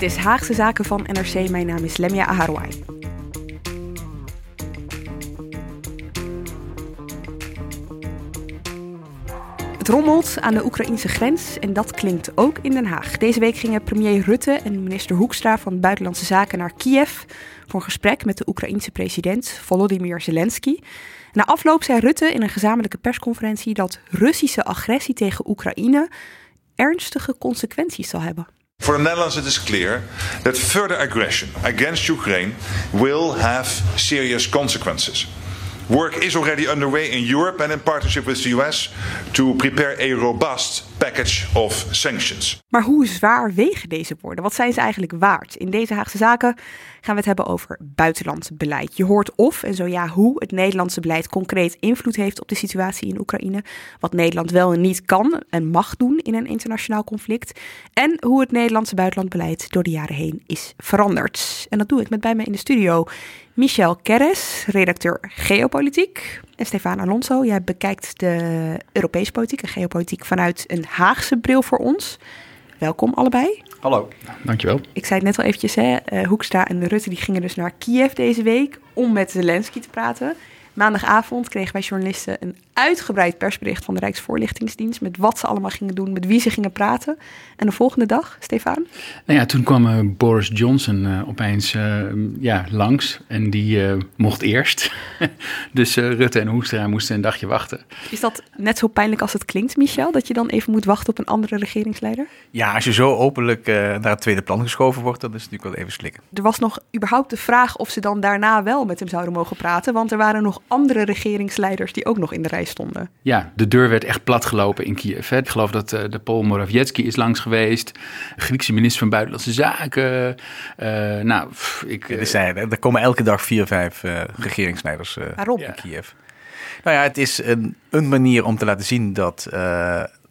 Dit is Haagse Zaken van NRC. Mijn naam is Lemia Aharouai. Het rommelt aan de Oekraïnse grens en dat klinkt ook in Den Haag. Deze week gingen premier Rutte en minister Hoekstra van Buitenlandse Zaken naar Kiev voor een gesprek met de Oekraïense president Volodymyr Zelensky. Na afloop zei Rutte in een gezamenlijke persconferentie dat Russische agressie tegen Oekraïne ernstige consequenties zal hebben. For the Netherlands, it is clear that further aggression against Ukraine will have serious consequences. Work is already underway in Europe and in partnership with the US to prepare a robust package of sanctions. Maar hoe zwaar wegen deze woorden? Wat zijn ze eigenlijk waard? In deze Haagse Zaken gaan we het hebben over buitenlands beleid. Je hoort of, en zo ja, hoe het Nederlandse beleid concreet invloed heeft op de situatie in Oekraïne. Wat Nederland wel en niet kan en mag doen in een internationaal conflict. En hoe het Nederlandse buitenlandbeleid door de jaren heen is veranderd. En dat doe ik met bij me in de studio Michel Keres, redacteur geopolitiek. En Stefan Alonso, jij bekijkt de Europese politiek en geopolitiek vanuit een Haagse bril voor ons. Welkom allebei. Hallo. Dankjewel. Ik zei het net al eventjes, hè, uh, Hoekstra en Rutte die gingen dus naar Kiev deze week om met Zelensky te praten. Maandagavond kregen wij journalisten een uitgebreid persbericht van de Rijksvoorlichtingsdienst met wat ze allemaal gingen doen, met wie ze gingen praten. En de volgende dag, Stefan? Nou ja, toen kwam uh, Boris Johnson uh, opeens uh, ja, langs en die mocht eerst. dus Rutte en Hoekstra moesten een dagje wachten. Is dat net zo pijnlijk als het klinkt, Michel, dat je dan even moet wachten op een andere regeringsleider? Ja, als je zo openlijk naar het tweede plan geschoven wordt, dan is het natuurlijk wel even slikken. Er was nog überhaupt de vraag of ze dan daarna wel met hem zouden mogen praten, want er waren nog andere regeringsleiders die ook nog in de rij stonden. Ja, de deur werd echt platgelopen in Kiev. Hè. Ik geloof dat uh, de Pool Morawiecki is langs geweest. De Griekse minister van Buitenlandse Zaken. Uh, nou, pff, ik... Uh, er, zijn, er komen elke dag vier, vijf regeringsleiders Waarom? in Kiev. Nou ja, het is een, een manier om te laten zien dat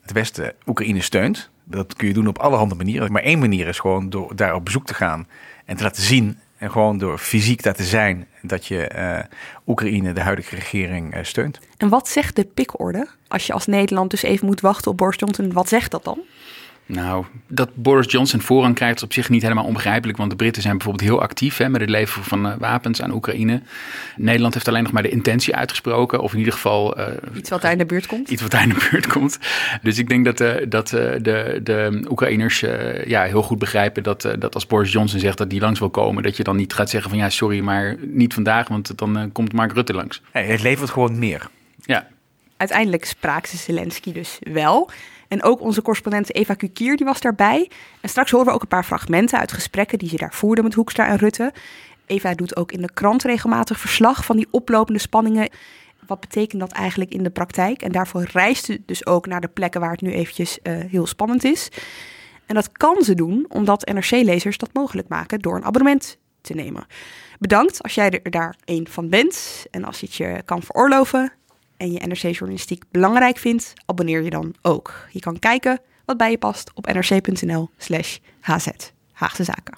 het Westen Oekraïne steunt. Dat kun je doen op allerhande manieren. Maar één manier is gewoon door daar op bezoek te gaan en te laten zien en gewoon door fysiek daar te zijn, dat je uh, Oekraïne, de huidige regering, uh, steunt. En wat zegt de pikorde? Als je als Nederland dus even moet wachten op Boris Johnson, wat zegt dat dan? Nou, dat Boris Johnson voorrang krijgt is op zich niet helemaal onbegrijpelijk. Want de Britten zijn bijvoorbeeld heel actief hè, met het leveren van uh, wapens aan Oekraïne. Nederland heeft alleen nog maar de intentie uitgesproken. Of in ieder geval... Uh, iets wat daar in de buurt komt. Iets wat daar in de buurt komt. Dus ik denk dat, uh, dat de, de Oekraïners ja, heel goed begrijpen dat, dat als Boris Johnson zegt dat die langs wil komen... dat je dan niet gaat zeggen van ja, sorry, maar niet vandaag. Want dan komt Mark Rutte langs. Hey, het levert gewoon meer. Ja. Uiteindelijk spraak ze Zelensky dus wel... En ook onze correspondent Eva Kukier die was daarbij. En straks horen we ook een paar fragmenten uit gesprekken die ze daar voerden met Hoekstra en Rutte. Eva doet ook in de krant regelmatig verslag van die oplopende spanningen. Wat betekent dat eigenlijk in de praktijk? En daarvoor reist ze dus ook naar de plekken waar het nu eventjes uh, heel spannend is. En dat kan ze doen omdat NRC-lezers dat mogelijk maken door een abonnement te nemen. Bedankt als jij er daar een van bent en als je het je kan veroorloven en je NRC-journalistiek belangrijk vindt, abonneer je dan ook. Je kan kijken wat bij je past op nrc.nl slash hz, Haagse Zaken.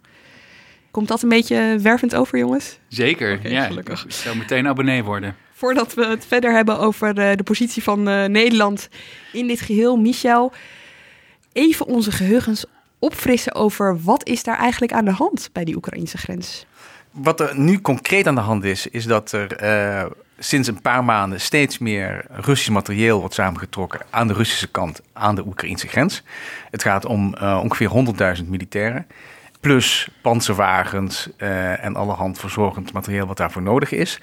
Komt dat een beetje wervend over, jongens? Zeker, okay, ja. Gelukkig. Ik zou meteen abonnee worden. Voordat we het verder hebben over de, de positie van uh, Nederland in dit geheel, Michel, even onze geheugens opfrissen over wat is daar eigenlijk aan de hand bij die Oekraïnse grens? wat er nu concreet aan de hand is, is dat er eh, sinds een paar maanden steeds meer Russisch materieel wordt samengetrokken aan de Russische kant, aan de Oekraïnse grens. Het gaat om uh, ongeveer 100.000 militairen, plus panzerwagens uh, en allerhand verzorgend materieel wat daarvoor nodig is.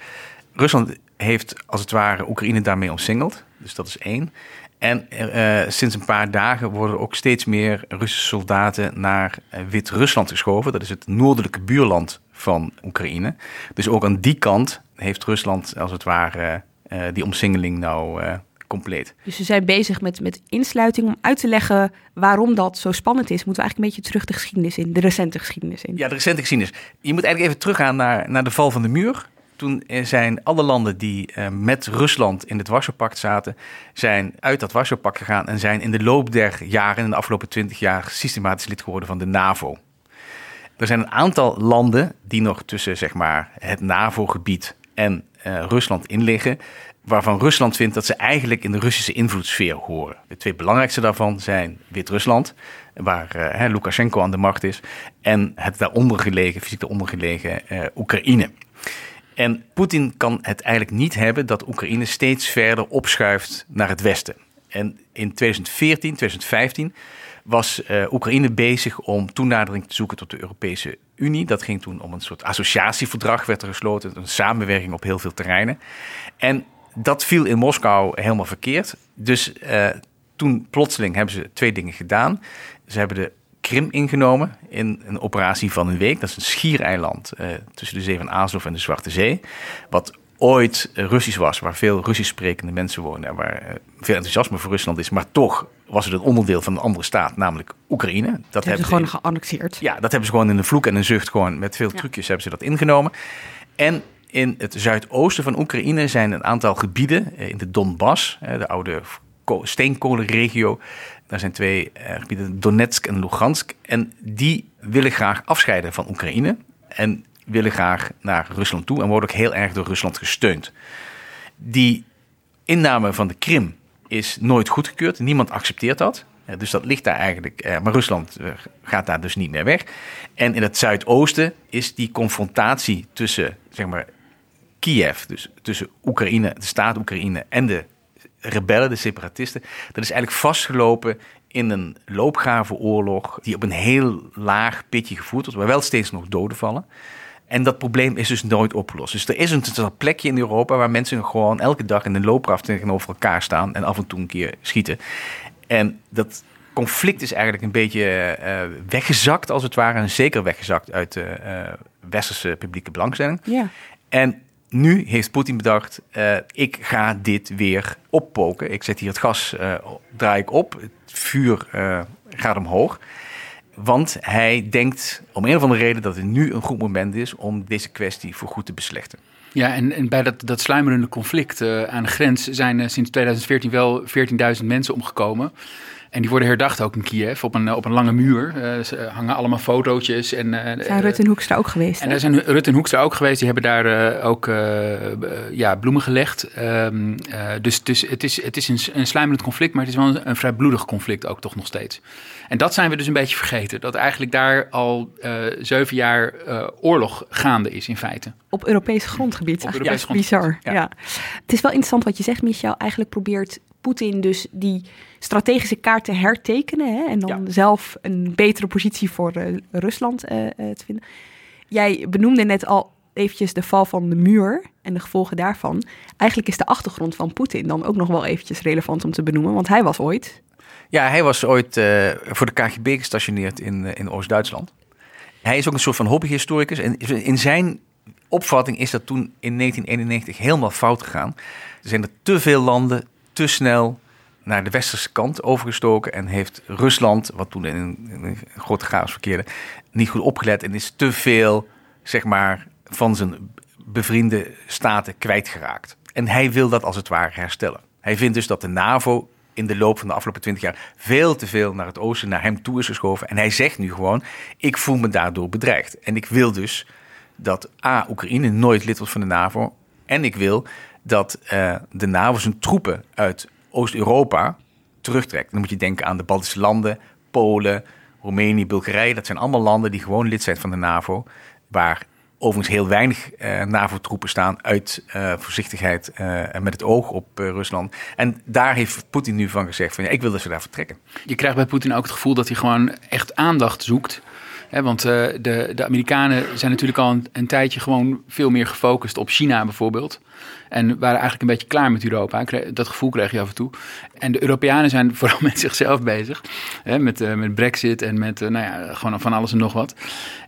Rusland heeft als het ware Oekraïne daarmee omsingeld, dus dat is één. En uh, sinds een paar dagen worden ook steeds meer Russische soldaten naar Wit-Rusland geschoven. Dat is het noordelijke buurland van Oekraïne. Dus ook aan die kant heeft Rusland als het ware uh, die omsingeling nou uh, compleet. Dus ze zijn bezig met, met insluiting om uit te leggen waarom dat zo spannend is. Moeten we eigenlijk een beetje terug de geschiedenis in, de recente geschiedenis in. Ja, de recente geschiedenis. Je moet eigenlijk even teruggaan naar, naar de val van de muur. Toen zijn alle landen die uh, met Rusland in het Warschau-pact zaten, zijn uit dat Warschau-pact gegaan en zijn in de loop der jaren, in de afgelopen twintig jaar, systematisch lid geworden van de NAVO. Er zijn een aantal landen die nog tussen zeg maar, het NAVO-gebied en uh, Rusland in liggen, waarvan Rusland vindt dat ze eigenlijk in de Russische invloedssfeer horen. De twee belangrijkste daarvan zijn Wit-Rusland, waar uh, Lukashenko aan de macht is, en het daaronder gelegen, fysiek daaronder gelegen uh, Oekraïne. En Poetin kan het eigenlijk niet hebben dat Oekraïne steeds verder opschuift naar het westen. En in 2014, 2015 was uh, Oekraïne bezig om toenadering te zoeken tot de Europese Unie. Dat ging toen om een soort associatieverdrag, werd er gesloten, een samenwerking op heel veel terreinen. En dat viel in Moskou helemaal verkeerd. Dus uh, toen plotseling hebben ze twee dingen gedaan. Ze hebben de Krim ingenomen in een operatie van een week. Dat is een schiereiland uh, tussen de zee van Azov en de Zwarte Zee. Wat ooit Russisch was, waar veel Russisch sprekende mensen wonen en waar veel enthousiasme voor Rusland is, maar toch was het een onderdeel van een andere staat, namelijk Oekraïne. Dat, dat hebben ze gewoon geannexeerd. Ja, dat hebben ze gewoon in een vloek en een zucht, gewoon met veel trucjes hebben ze dat ingenomen. En in het zuidoosten van Oekraïne zijn een aantal gebieden, in de Donbass, de oude steenkolenregio. Daar zijn twee gebieden, Donetsk en Lugansk. En die willen graag afscheiden van Oekraïne. En willen graag naar Rusland toe en worden ook heel erg door Rusland gesteund. Die inname van de Krim is nooit goedgekeurd. Niemand accepteert dat. Dus dat ligt daar eigenlijk. Maar Rusland gaat daar dus niet meer weg. En in het zuidoosten is die confrontatie tussen zeg maar, Kiev, dus tussen Oekraïne, de staat Oekraïne en de rebellen, de separatisten, dat is eigenlijk vastgelopen in een loopgravenoorlog die op een heel laag pitje gevoerd wordt, waar wel steeds nog doden vallen. En dat probleem is dus nooit opgelost. Dus er is een plekje in Europa waar mensen gewoon elke dag in een loopgraaf tegenover elkaar staan en af en toe een keer schieten. En dat conflict is eigenlijk een beetje uh, weggezakt, als het ware. En zeker weggezakt uit de uh, westerse publieke belangstelling. Ja. En nu heeft Poetin bedacht, uh, ik ga dit weer oppoken. Ik zet hier het gas, draai ik op, het vuur gaat omhoog. Want hij denkt om een of andere reden dat het nu een goed moment is om deze kwestie voor goed te beslechten. Ja, en, en bij dat, dat sluimerende conflict uh, aan de grens zijn uh, sinds 2014 wel 14.000 mensen omgekomen. En die worden herdacht ook in Kiev op een, op een lange muur. Uh, ze hangen allemaal fotootjes. En, uh, zijn Rutte en Hoekstra ook geweest? En daar zijn Rutte en Hoekstra ook geweest. Die hebben daar uh, ook ja, bloemen gelegd. Um, dus, dus het is, het is een, een sluimerend conflict, maar het is wel een, een, vrij bloedig conflict ook toch nog steeds. En dat zijn we dus een beetje vergeten. Dat eigenlijk daar al zeven jaar oorlog gaande is in feite. Op Europees grondgebied. Op Europees ja, grondgebied. bizar. Ja. ja. Het is wel interessant wat je zegt, Michel. Eigenlijk probeert Poetin dus die strategische kaart te hertekenen hè, en dan ja. zelf een betere positie voor uh, Rusland uh, uh, te vinden. Jij benoemde net al eventjes de val van de muur en de gevolgen daarvan. Eigenlijk is de achtergrond van Poetin dan ook nog wel eventjes relevant om te benoemen, want hij was ooit... Ja, hij was ooit voor de KGB gestationeerd in, in Oost-Duitsland. Hij is ook een soort van hobbyhistoricus en in zijn opvatting is dat toen in 1991 helemaal fout gegaan. Er zijn er te veel landen te snel naar de westerse kant overgestoken en heeft Rusland, wat toen in een, grote chaos verkeerde, niet goed opgelet en is te veel, zeg maar, van zijn bevriende staten kwijtgeraakt. En hij wil dat als het ware herstellen. Hij vindt dus dat de NAVO in de loop van de afgelopen twintig jaar veel te veel naar het oosten, naar hem toe is geschoven. En hij zegt nu gewoon, ik voel me daardoor bedreigd. En ik wil dus dat A, Oekraïne nooit lid wordt van de NAVO. En ik wil dat uh, de NAVO zijn troepen uit Oost-Europa terugtrekt. Dan moet je denken aan de Baltische landen, Polen, Roemenië, Bulgarije. Dat zijn allemaal landen die gewoon lid zijn van de NAVO. Waar overigens heel weinig uh, NAVO-troepen staan uit uh, voorzichtigheid en met het oog op Rusland. En daar heeft Poetin nu van gezegd van ja, ik wil dat ze daar vertrekken. Je krijgt bij Poetin ook het gevoel dat hij gewoon echt aandacht zoekt. Hè, want de, de Amerikanen zijn natuurlijk al een, een tijdje gewoon veel meer gefocust op China bijvoorbeeld. En waren eigenlijk een beetje klaar met Europa. Dat gevoel kreeg je af en toe. En de Europeanen zijn vooral met zichzelf bezig. Hè, met, uh, met Brexit en met uh, nou ja, gewoon van alles en nog wat.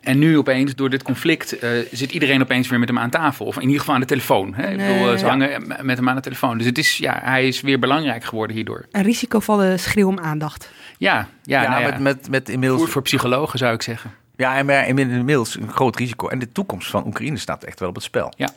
En nu opeens, door dit conflict, zit iedereen opeens weer met hem aan tafel. Of in ieder geval aan de telefoon. Nee, Ik bedoel, ze hangen met hem aan de telefoon. Dus het is, ja, hij is weer belangrijk geworden hierdoor. Een risicovolle schreeuw om aandacht. Ja, ja, ja, nou met, met, met inmiddels... Voor, voor psychologen zou ik zeggen. Ja, en maar inmiddels een groot risico. En de toekomst van Oekraïne staat echt wel op het spel. Ja.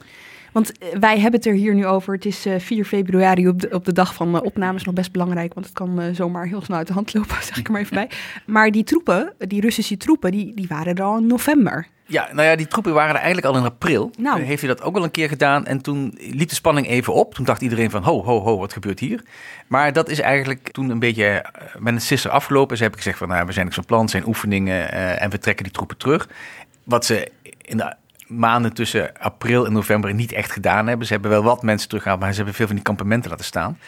Want wij hebben het er hier nu over. Het is uh, 4 februari op de, op de dag van uh, opnames nog best belangrijk. Want het kan zomaar heel snel uit de hand lopen, zeg ik er maar even bij. Maar die troepen, die Russische troepen, die, die waren er al in november. Ja, nou ja, die troepen waren er eigenlijk al in april. Nou. heeft hij dat ook al een keer gedaan. En toen liep de spanning even op. Toen dacht iedereen van, ho, ho, ho, wat gebeurt hier? Maar dat is eigenlijk toen een beetje met een sisser afgelopen. Ze hebben gezegd van, nou, we zijn niks van plan, zijn oefeningen en we trekken die troepen terug. Wat ze in de maanden tussen april en november niet echt gedaan hebben. Ze hebben wel wat mensen teruggehaald, maar ze hebben veel van die kampementen laten staan.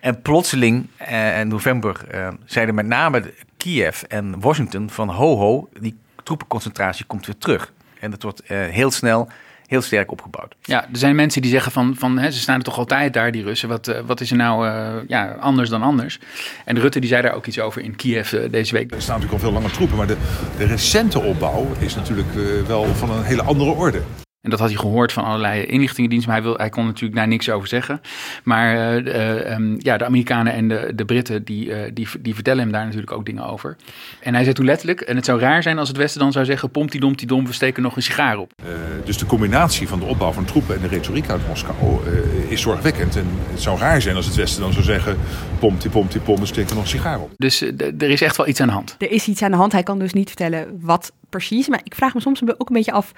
En plotseling, eh, in november, eh, zeiden met name Kiev en Washington van ho ho, die troepenconcentratie komt weer terug. En dat wordt eh, heel snel heel sterk opgebouwd. Ja, er zijn mensen die zeggen van, van hè, ze staan er toch altijd daar, die Russen. Wat, uh, wat is er nou uh, ja, anders dan anders? En Rutte die zei daar ook iets over in Kiev uh, deze week. Er staan natuurlijk al veel langer troepen, maar de, de recente opbouw is natuurlijk wel van een hele andere orde. En dat had hij gehoord van allerlei inlichtingendiensten. Maar hij, wil, hij kon natuurlijk daar niks over zeggen. Maar uh, um, ja, de Amerikanen en de, de Britten, die, uh, die, die vertellen hem daar natuurlijk ook dingen over. En hij zei toen letterlijk, en het zou raar zijn als het Westen dan zou zeggen... pomti dom, dom, we steken nog een sigaar op. Uh, dus de combinatie van de opbouw van troepen en de retoriek uit Moskou is zorgwekkend. En het zou raar zijn als het Westen dan zou zeggen... pomti pomti pom, we steken nog een sigaar op. Dus er is echt wel iets aan de hand. Er is iets aan de hand. Hij kan dus niet vertellen wat precies. Maar ik vraag me soms ook een beetje af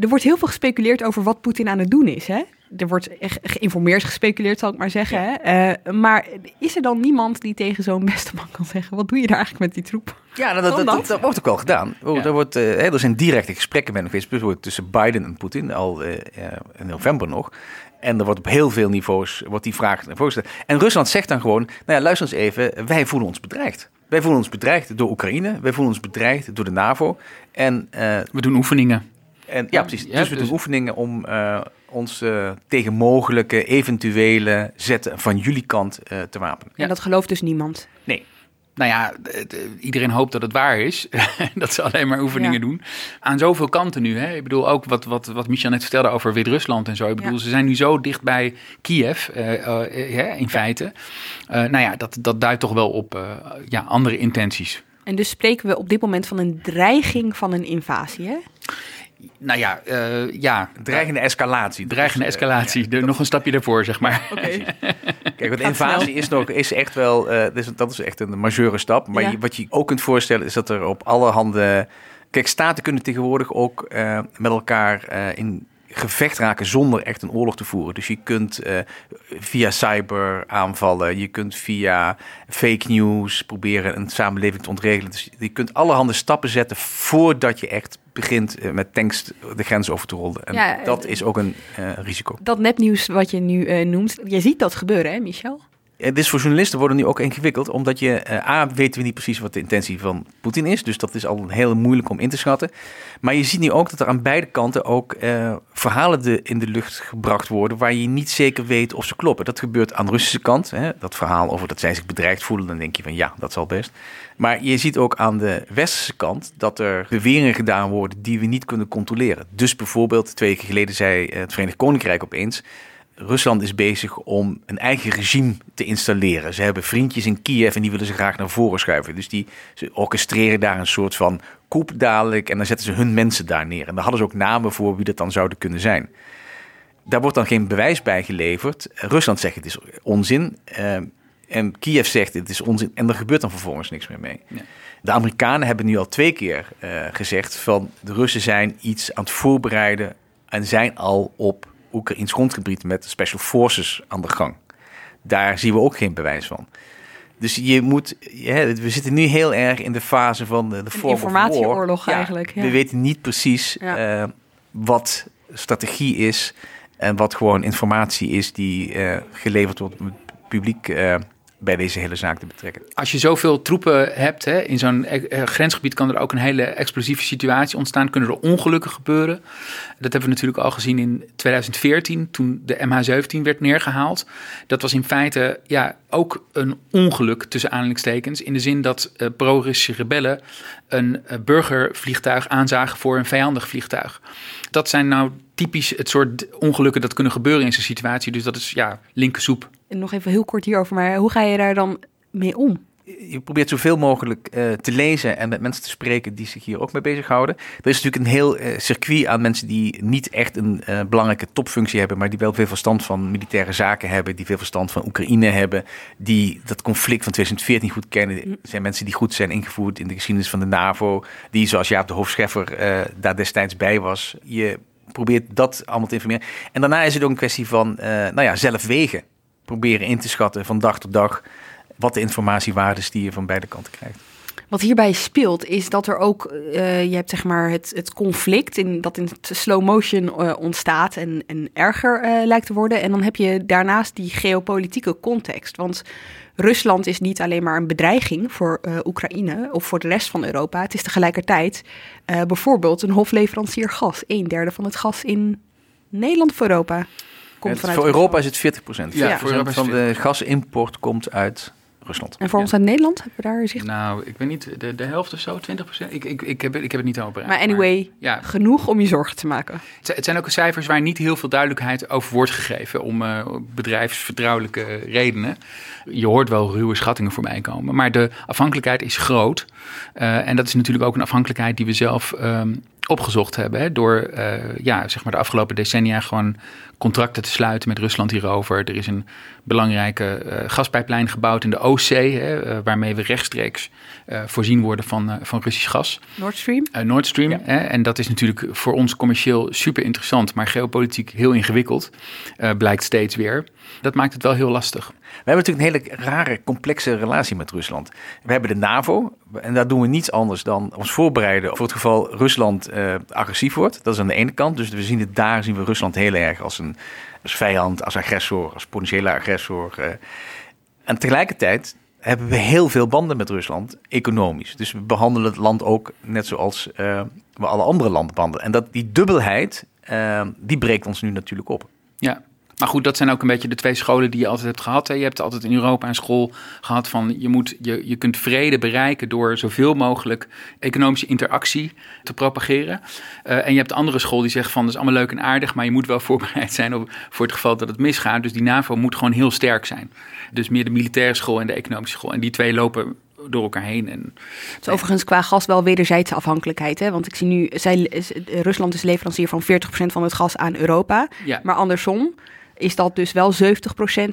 er wordt heel veel gespeculeerd over wat Poetin aan het doen is. Hè? Er wordt echt geïnformeerd gespeculeerd, zal ik maar zeggen. Ja. Hè? Uh, maar is er dan niemand die tegen zo'n beste man kan zeggen: wat doe je daar eigenlijk met die troep? Ja, nou, dat, dat, dat, dat, wordt ook wel gedaan. Ja. Er, wordt, uh, er zijn directe gesprekken met geweest tussen Biden en Poetin, al uh, in november nog. En er wordt op heel veel niveaus wordt die vraag voorgesteld. En Rusland zegt dan gewoon: nou ja, luister eens even, wij voelen ons bedreigd. Wij voelen ons bedreigd door Oekraïne, wij voelen ons bedreigd door de NAVO. En, we doen oefeningen. En, ja, precies. Ja, dus we dus... doen oefeningen om uh, ons uh, tegen mogelijke eventuele zetten van jullie kant uh, te wapenen. En dat gelooft dus niemand? Nee. Nou ja, iedereen hoopt dat het waar is. dat ze alleen maar oefeningen ja. doen. Aan zoveel kanten nu. Hè? Ik bedoel ook wat, wat, wat Michel net vertelde over Wit-Rusland en zo. Ik bedoel, ja. ze zijn nu zo dicht bij Kiev, in feite. nou ja, dat, dat duidt toch wel op ja, andere intenties. En dus spreken we op dit moment van een dreiging van een invasie, hè? Nou ja, uh, ja. Dreigende escalatie. Dreigende dus, escalatie. Uh, ja, nog een stapje daarvoor, zeg maar. Okay. Kijk, want invasie is, nog, is echt wel, uh, dus dat is echt een majeure stap. Maar ja. je, wat je ook kunt voorstellen is dat er op alle handen... Kijk, staten kunnen tegenwoordig ook met elkaar in gevecht raken zonder echt een oorlog te voeren. Dus je kunt uh, via cyber aanvallen, je kunt via fake news proberen een samenleving te ontregelen. Dus je kunt allerhande stappen zetten voordat je echt begint eh, met tanks de grens over te rollen. En ja, dat is ook een uh, risico. Dat nepnieuws wat je nu uh, noemt, je ziet dat gebeuren hè Michel? Het is voor journalisten worden nu ook ingewikkeld, omdat je, uh, A, weten we niet precies wat de intentie van Poetin is. Dus dat is al heel moeilijk om in te schatten. Maar je ziet nu ook dat er aan beide kanten ook uh, verhalen de, in de lucht gebracht worden waar je niet zeker weet of ze kloppen. Dat gebeurt aan de Russische kant. Hè? Dat verhaal over dat zij zich bedreigd voelen, dan denk je van ja, dat zal best. Maar je ziet ook aan de westerse kant dat er beweringen gedaan worden die we niet kunnen controleren. Dus bijvoorbeeld, twee weken geleden zei het Verenigd Koninkrijk opeens Rusland is bezig om een eigen regime te installeren. Ze hebben vriendjes in Kiev en die willen ze graag naar voren schuiven. Dus die, ze orchestreren daar een soort van koep dadelijk en dan zetten ze hun mensen daar neer. En daar hadden ze ook namen voor wie dat dan zouden kunnen zijn. Daar wordt dan geen bewijs bij geleverd. Rusland zegt het is onzin. Uh, en Kiev zegt het is onzin. En er gebeurt dan vervolgens niks meer mee. Ja. De Amerikanen hebben nu al twee keer uh, gezegd van de Russen zijn iets aan het voorbereiden en zijn al op Oekraïns grondgebied met special forces aan de gang. Daar zien we ook geen bewijs van. Dus je moet, ja, we zitten nu heel erg in de fase van de, de informatieoorlog eigenlijk. Ja. We weten niet precies Ja. eh, wat strategie is en wat gewoon informatie is die eh, geleverd wordt om het publiek eh, bij deze hele zaak te betrekken. Als je zoveel troepen hebt hè, in zo'n eh, grensgebied, kan er ook een hele explosieve situatie ontstaan. Kunnen er ongelukken gebeuren. Dat hebben we natuurlijk al gezien in 2014, toen de MH17 werd neergehaald. Dat was in feite ja, ook een ongeluk tussen aanhalingstekens. In de zin dat eh, pro-Russische rebellen een eh, burgervliegtuig aanzagen voor een vijandig vliegtuig. Dat zijn nou typisch het soort ongelukken dat kunnen gebeuren in zo'n situatie. Dus dat is ja, linkersoep. En nog even heel kort hierover, maar hoe ga je daar dan mee om? je probeert zoveel mogelijk eh, te lezen en met mensen te spreken die zich hier ook mee bezighouden. Er is natuurlijk een heel eh, circuit aan mensen die niet echt een eh, belangrijke topfunctie hebben, maar die wel veel verstand van militaire zaken hebben, die veel verstand van Oekraïne hebben, die dat conflict van 2014 goed kennen. Er zijn mensen die goed zijn ingevoerd in de geschiedenis van de NAVO, die zoals Jaap de Hoofdscheffer eh, daar destijds bij was. Je probeert dat allemaal te informeren. En daarna is het ook een kwestie van, nou ja, zelf wegen. Proberen in te schatten van dag tot dag wat de informatiewaarde is die je van beide kanten krijgt. Wat hierbij speelt, is dat er ook, eh, je hebt zeg maar het, het conflict in, dat in slow motion eh, ontstaat en, en erger eh, lijkt te worden. En dan heb je daarnaast die geopolitieke context. Want Rusland is niet alleen maar een bedreiging voor Oekraïne of voor de rest van Europa. Het is tegelijkertijd bijvoorbeeld een hofleverancier gas. Een derde van het gas in Nederland of Europa komt Het- vanuit voor Europa is het 40 procent. Ja, 40% voor Europa is van het de gasimport komt uit Rusland. En voor ons uit Nederland hebben we daar zicht Nou, ik weet niet, de, de helft of zo, 20 procent? Ik, ik, ik, heb, het- ik heb het niet over. Maar anyway, ja, genoeg om je zorgen te maken. het zijn- het zijn ook cijfers waar niet heel veel duidelijkheid over wordt gegeven om eh, bedrijfsvertrouwelijke redenen. Je hoort wel ruwe schattingen voorbij komen, maar de afhankelijkheid is groot. Eh, en dat is natuurlijk ook een afhankelijkheid die we zelf ehm, opgezocht hebben. Hè, door eh, ja, zeg maar de afgelopen decennia gewoon contracten te sluiten met Rusland hierover. Er is een belangrijke eh, gaspijplijn gebouwd in de Oostzee, hè, eh, waarmee we rechtstreeks eh, voorzien worden van, eh, van Russisch gas. Nord Stream? Uh, Nord Stream. Ja. Hè, en dat is natuurlijk voor ons commercieel super interessant, maar geopolitiek heel ingewikkeld. eh, blijkt steeds weer. Dat maakt het wel heel lastig. We hebben natuurlijk een hele rare, complexe relatie met Rusland. We hebben de NAVO en daar doen we niets anders dan ons voorbereiden voor het geval Rusland eh, agressief wordt. Dat is aan de ene kant. Dus we zien het daar, zien we Rusland heel erg als een als vijand, als agressor, als potentiële agressor. eh. En tegelijkertijd hebben we heel veel banden met Rusland, economisch. Dus we behandelen het land ook net zoals eh, we alle andere landen behandelen. En dat, die dubbelheid, eh, die breekt ons nu natuurlijk op. Ja. Maar goed, dat zijn ook een beetje de twee scholen die je altijd hebt gehad. Hè. Je hebt altijd in Europa een school gehad van je, moet, je, je kunt vrede bereiken door zoveel mogelijk economische interactie te propageren. Eh, en je hebt de andere school die zegt van dat is allemaal leuk en aardig, maar je moet wel voorbereid zijn op, voor het geval dat het misgaat. Dus die NAVO moet gewoon heel sterk zijn. Dus meer de militaire school en de economische school. En die twee lopen door elkaar heen. En Het is overigens qua gas wel wederzijdse afhankelijkheid. Hè? Want ik zie nu, zij, Rusland is leverancier van 40% van het gas aan Europa. Ja. Maar andersom is dat dus wel 70%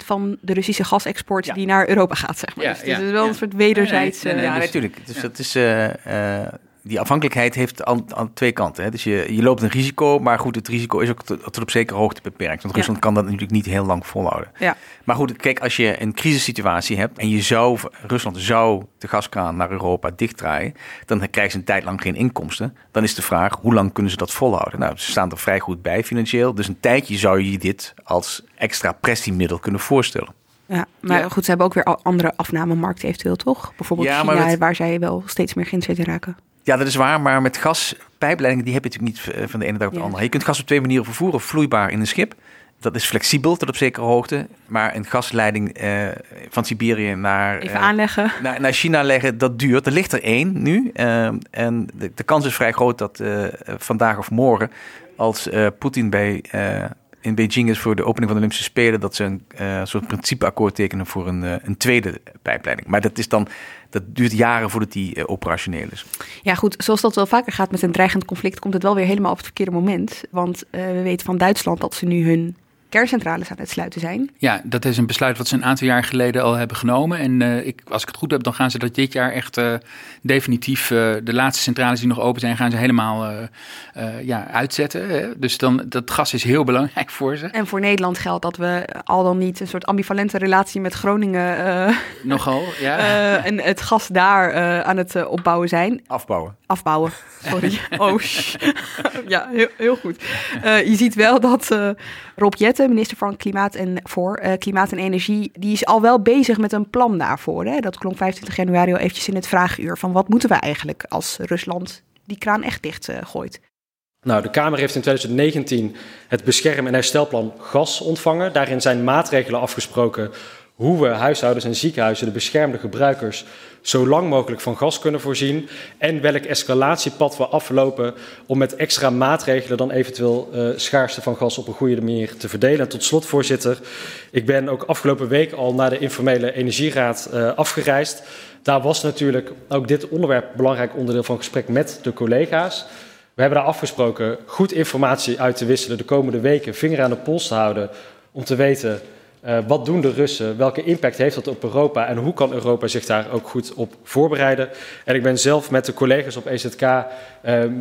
van de Russische gasexport Ja. die naar Europa gaat. Zeg maar. Ja, dus het is wel ja. een soort wederzijds... Nee, nee, nee, eh, ja, dus- natuurlijk. Dus dat is, eh, eh, die afhankelijkheid heeft aan, aan twee kanten. Hè. Dus je, je loopt een risico, maar goed, het risico is ook tot, tot op zekere hoogte beperkt. Want Ja. Rusland kan dat natuurlijk niet heel lang volhouden. Ja. Maar goed, kijk, als je een crisissituatie hebt en je zou, Rusland zou de gaskraan naar Europa dichtdraaien, dan krijgen ze een tijd lang geen inkomsten. Dan is de vraag, hoe lang kunnen ze dat volhouden? Nou, ze staan er vrij goed bij financieel. Dus een tijdje zou je dit als extra pressiemiddel kunnen voorstellen. Ja, maar Ja. goed, ze hebben ook weer andere afnamemarkten eventueel, toch? Bijvoorbeeld Ja, China, waar zij wel steeds meer geïnteresseerd in raken. Ja, dat is waar, maar met gaspijpleidingen die heb je natuurlijk niet eh, van de ene dag op de Ja. andere. Je kunt gas op twee manieren vervoeren. Vloeibaar in een schip. Dat is flexibel tot op zekere hoogte. Maar een gasleiding eh, van Siberië naar, Even eh, aanleggen. naar, naar China leggen, dat duurt. Er ligt er één nu. eh, en de, de kans is vrij groot dat vandaag of morgen, als Poetin bij, in Beijing is voor de opening van de Olympische Spelen, dat ze een eh, soort principeakkoord tekenen voor een, eh, een tweede pijpleiding. Maar dat, is dan, dat duurt jaren voordat die eh, operationeel is. Ja, goed, zoals dat wel vaker gaat met een dreigend conflict, komt het wel weer helemaal op het verkeerde moment. Want we weten van Duitsland dat ze nu hun kerncentrales aan het sluiten zijn. Ja, dat is een besluit wat ze een aantal jaar geleden al hebben genomen. En uh, ik, als ik het goed heb, dan gaan ze dat dit jaar echt uh, definitief, uh, de laatste centrales die nog open zijn, gaan ze helemaal ja, uitzetten. Hè? Dus dan, dat gas is heel belangrijk voor ze. En voor Nederland geldt dat we al dan niet een soort ambivalente relatie met Groningen. Nogal, ja. en het gas daar aan het opbouwen zijn. Afbouwen. Afbouwen, sorry. oh, ja, heel, heel goed. je ziet wel dat Rob Jette, minister van Klimaat en, voor, uh, Klimaat en Energie, die is al wel bezig met een plan daarvoor. Hè? Dat klonk 25 januari al eventjes in het vraaguur van wat moeten we eigenlijk als Rusland die kraan echt dicht uh, gooit. Nou, de Kamer heeft in 2019 het bescherm- en herstelplan gas ontvangen. Daarin zijn maatregelen afgesproken hoe we huishoudens en ziekenhuizen, de beschermde gebruikers, zo lang mogelijk van gas kunnen voorzien. En welk escalatiepad we aflopen om met extra maatregelen dan eventueel uh, schaarste van gas op een goede manier te verdelen. En tot slot, voorzitter, ik ben ook afgelopen week al naar de informele energieraad uh, afgereisd. Daar was natuurlijk ook dit onderwerp een belangrijk onderdeel van gesprek met de collega's. We hebben daar afgesproken goed informatie uit te wisselen de komende weken, vinger aan de pols te houden om te weten uh, wat doen de Russen? Welke impact heeft dat op Europa? En hoe kan Europa zich daar ook goed op voorbereiden? En ik ben zelf met de collega's op EZK uh,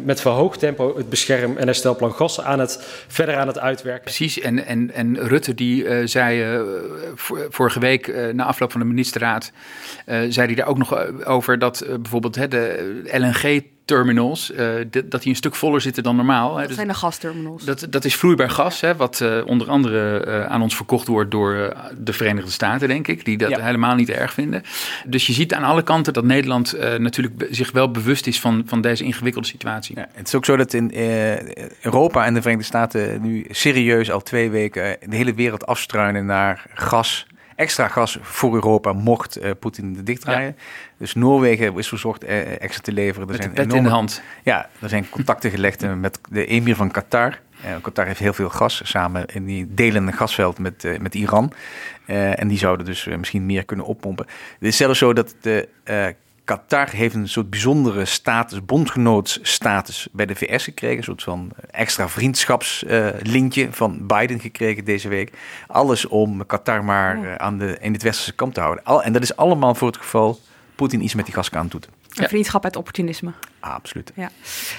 met verhoogd tempo het bescherm- en herstelplan gas aan het, verder aan het uitwerken. Precies, en, en, en Rutte die uh, zei vorige week na afloop van de ministerraad, zei hij daar ook nog over dat bijvoorbeeld de LNG terminals, uh, dat die een stuk voller zitten dan normaal. Dat dus zijn de gasterminals. Dat, dat is vloeibaar gas, hè, wat uh, onder andere uh, aan ons verkocht wordt door de Verenigde Staten, denk ik, die dat ja. helemaal niet erg vinden. Dus je ziet aan alle kanten dat Nederland natuurlijk zich wel bewust is van, van deze ingewikkelde situatie. Ja, het is ook zo dat in Europa en de Verenigde Staten nu serieus al twee weken de hele wereld afstruinen naar gas extra gas voor Europa mocht uh, Poetin de dichtdraaien. Ja. Dus Noorwegen is verzocht uh, extra te leveren. Er met zijn de enorme, in de hand. Ja, er zijn contacten gelegd met de emir van Qatar. Uh, Qatar heeft heel veel gas samen in die delende gasveld met, met Iran. En die zouden dus misschien meer kunnen oppompen. Het is zelfs zo dat de Qatar heeft een soort bijzondere status, bondgenootsstatus bij de VS gekregen. Een soort van extra vriendschapslintje uh, van Biden gekregen deze week. Alles om Qatar maar uh, aan de, in het westerse kamp te houden. Al, en dat is allemaal voor het geval Poetin iets met die gaskraan doet. Een vriendschap uit opportunisme. Ah, absoluut. Ja.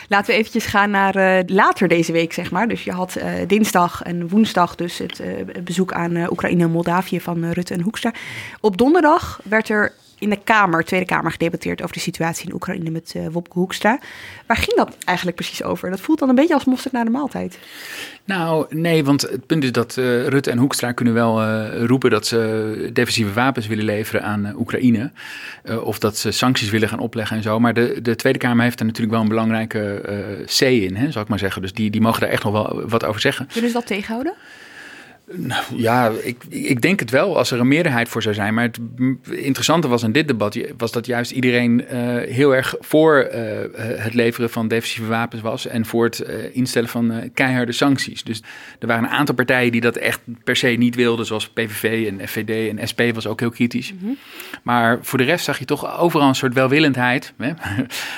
Laten we eventjes gaan naar uh, later deze week, zeg maar. Dus je had uh, dinsdag en woensdag dus het uh, bezoek aan Oekraïne en Moldavië van Rutte en Hoekstra. Op donderdag werd er in de Kamer, Tweede Kamer, gedebatteerd over de situatie in Oekraïne met uh, Wopke Hoekstra. Waar ging dat eigenlijk precies over? Dat voelt dan een beetje als mosterd na de maaltijd. Nou, nee, want het punt is dat uh, Rutte en Hoekstra kunnen wel uh, roepen dat ze defensieve wapens willen leveren aan Oekraïne. of dat ze sancties willen gaan opleggen en zo. Maar de, de Tweede Kamer heeft er natuurlijk wel een belangrijke C in, hè, zal ik maar zeggen. Dus die, die mogen daar echt nog wel wat over zeggen. Kunnen ze dat tegenhouden? Nou, ja, ik, ik denk het wel als er een meerderheid voor zou zijn. Maar het interessante was in dit debat was dat juist iedereen uh, heel erg voor uh, het leveren van defensieve wapens was. En voor het uh, instellen van keiharde sancties. Dus er waren een aantal partijen die dat echt per se niet wilden. Zoals PVV en FVD en SP was ook heel kritisch. Mm -hmm. Maar voor de rest zag je toch overal een soort welwillendheid. Hè?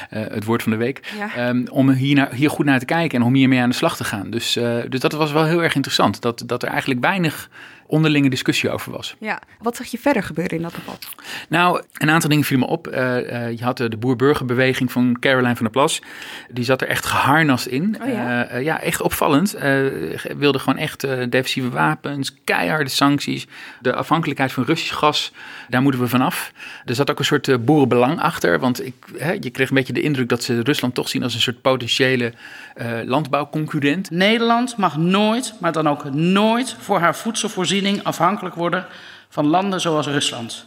het woord van de week. Ja. Um, om hier, naar, hier goed naar te kijken en om hiermee aan de slag te gaan. Dus, dus dat was wel heel erg interessant. Dat, dat er eigenlijk weinig onderlinge discussie over was. Ja, wat zag je verder gebeuren in dat debat? Nou, een aantal dingen vielen me op. Uh, uh, je had de boer-burgerbeweging van Caroline van der Plas. Die zat er echt geharnast in. Oh, ja? Uh, ja, echt opvallend. wilde gewoon echt defensieve wapens, keiharde sancties. De afhankelijkheid van Russisch gas, daar moeten we vanaf. Er zat ook een soort boerenbelang achter. Want ik, hè, je kreeg een beetje de indruk dat ze Rusland toch zien als een soort potentiële landbouwconcurrent. Nederland mag nooit, maar dan ook nooit voor haar voedselvoorziening afhankelijk worden van landen zoals Rusland.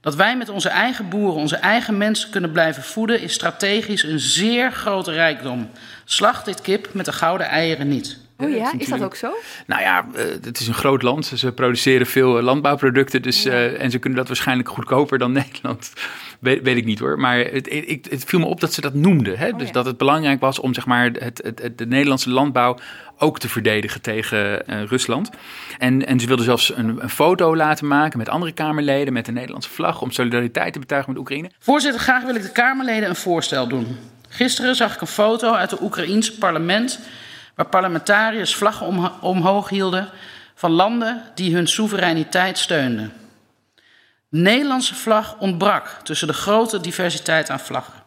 Dat wij met onze eigen boeren, onze eigen mensen kunnen blijven voeden, is strategisch een zeer grote rijkdom. Slacht dit kip met de gouden eieren niet. Oh ja, is dat ook zo? Nou ja, het is een groot land. Ze produceren veel landbouwproducten. Dus, ja. uh, en ze kunnen dat waarschijnlijk goedkoper dan Nederland. Weet, weet ik niet hoor. Maar het, het, het, viel me op dat ze dat noemden. Hè? Oh, dus ja. dat het belangrijk was om zeg maar, het, het, de Nederlandse landbouw ook te verdedigen tegen uh, Rusland. En, en ze wilden zelfs een, een, foto laten maken met andere Kamerleden, met de Nederlandse vlag, om solidariteit te betuigen met Oekraïne. Voorzitter, graag wil ik de Kamerleden een voorstel doen. Gisteren zag ik een foto uit het Oekraïense parlement waar parlementariërs vlaggen om, omhoog hielden van landen die hun soevereiniteit steunden. De Nederlandse vlag ontbrak tussen de grote diversiteit aan vlaggen.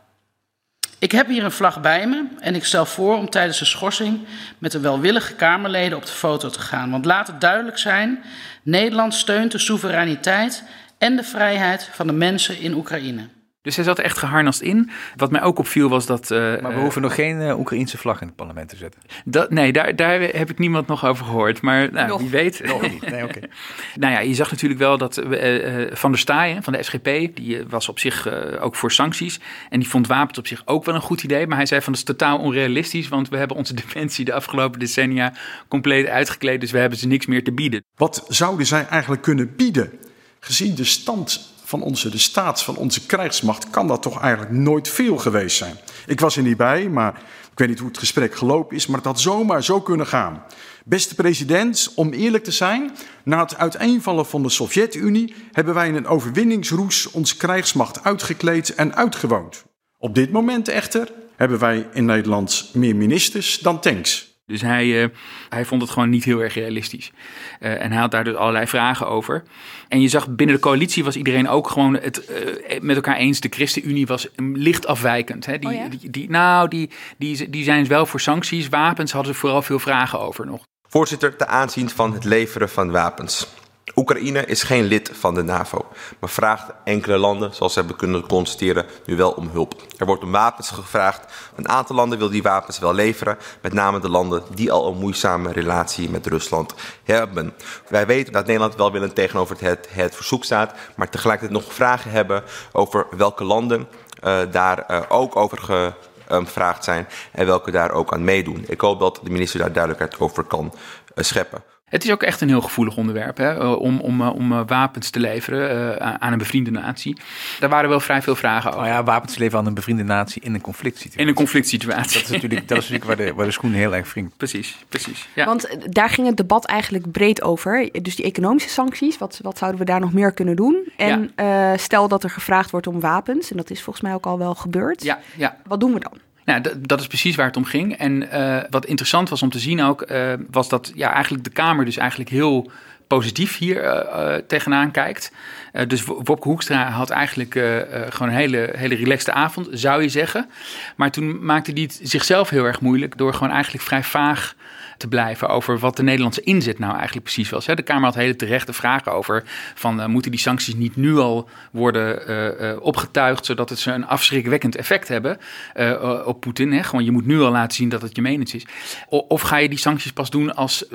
Ik heb hier een vlag bij me en ik stel voor om tijdens de schorsing met de welwillige Kamerleden op de foto te gaan. Want laat het duidelijk zijn: Nederland steunt de soevereiniteit en de vrijheid van de mensen in Oekraïne. Dus hij zat echt geharnast in. Wat mij ook opviel was dat... Uh, maar we hoeven nog geen uh, Oekraïnse vlag in het parlement te zetten. Dat, nee, daar, daar heb ik niemand nog over gehoord. Maar nou, wie weet. Nog niet. Nee, okay. nou ja, je zag natuurlijk wel dat uh, Van der Staaien van de SGP... die was op zich ook voor sancties. En die vond wapens op zich ook wel een goed idee. Maar hij zei van dat is totaal onrealistisch... want we hebben onze defensie de afgelopen decennia compleet uitgekleed... dus we hebben ze niks meer te bieden. Wat zouden zij eigenlijk kunnen bieden? Gezien de stand van onze, de staat van onze krijgsmacht, kan dat toch eigenlijk nooit veel geweest zijn. Ik was er niet bij, maar ik weet niet hoe het gesprek gelopen is, maar het had zomaar zo kunnen gaan. Beste president, om eerlijk te zijn, na het uiteenvallen van de Sovjet-Unie hebben wij in een overwinningsroes onze krijgsmacht uitgekleed en uitgewoond. Op dit moment echter hebben wij in Nederland meer ministers dan tanks. Dus hij, uh, hij vond het gewoon niet heel erg realistisch. Uh, en hij had daar dus allerlei vragen over. En je zag binnen de coalitie was iedereen ook gewoon het uh, met elkaar eens. De ChristenUnie was licht afwijkend. Hè? Die, oh ja? die, die, nou, die, die, die zijn wel voor sancties. Wapens hadden ze vooral veel vragen over nog. Voorzitter, te aanzien van het leveren van wapens. Oekraïne is geen lid van de NAVO, maar vraagt enkele landen, zoals ze hebben kunnen constateren, nu wel om hulp. Er wordt om wapens gevraagd. Een aantal landen wil die wapens wel leveren, met name de landen die al een moeizame relatie met Rusland hebben. Wij weten dat Nederland wel willend tegenover het, het verzoek staat, maar tegelijkertijd nog vragen hebben over welke landen uh, daar uh, ook over um, gevraagd zijn en welke daar ook aan meedoen. Ik hoop dat de minister daar duidelijkheid over kan scheppen. Het is ook echt een heel gevoelig onderwerp hè, om, om, om wapens te leveren uh, aan een bevriende natie. Daar waren wel vrij veel vragen over. Oh ja, wapens te leveren aan een bevriende natie in een conflict situatie. In een conflict situatie. Dat is natuurlijk, dat is natuurlijk waar, de, waar de schoen heel erg wringt. Precies, precies. Ja. Want daar ging het debat eigenlijk breed over. Dus die economische sancties, wat, wat zouden we daar nog meer kunnen doen? En ja. uh, stel dat er gevraagd wordt om wapens, en dat is volgens mij ook al wel gebeurd. Ja, ja. Wat doen we dan? Nou, dat is precies waar het om ging. En uh, wat interessant was om te zien ook, uh, was dat ja, eigenlijk de Kamer dus eigenlijk heel positief hier uh, tegenaan kijkt. dus Wopke Hoekstra had eigenlijk gewoon een hele, hele relaxte avond, zou je zeggen. Maar toen maakte hij het zichzelf heel erg moeilijk door gewoon eigenlijk vrij vaag te blijven over wat de Nederlandse inzet nou eigenlijk precies was. De Kamer had hele terechte vragen over van uh, moeten die sancties niet nu al worden uh, uh, opgetuigd zodat het ze een afschrikwekkend effect hebben op Poetin. Gewoon je moet nu al laten zien dat het je menens is. O of ga je die sancties pas doen als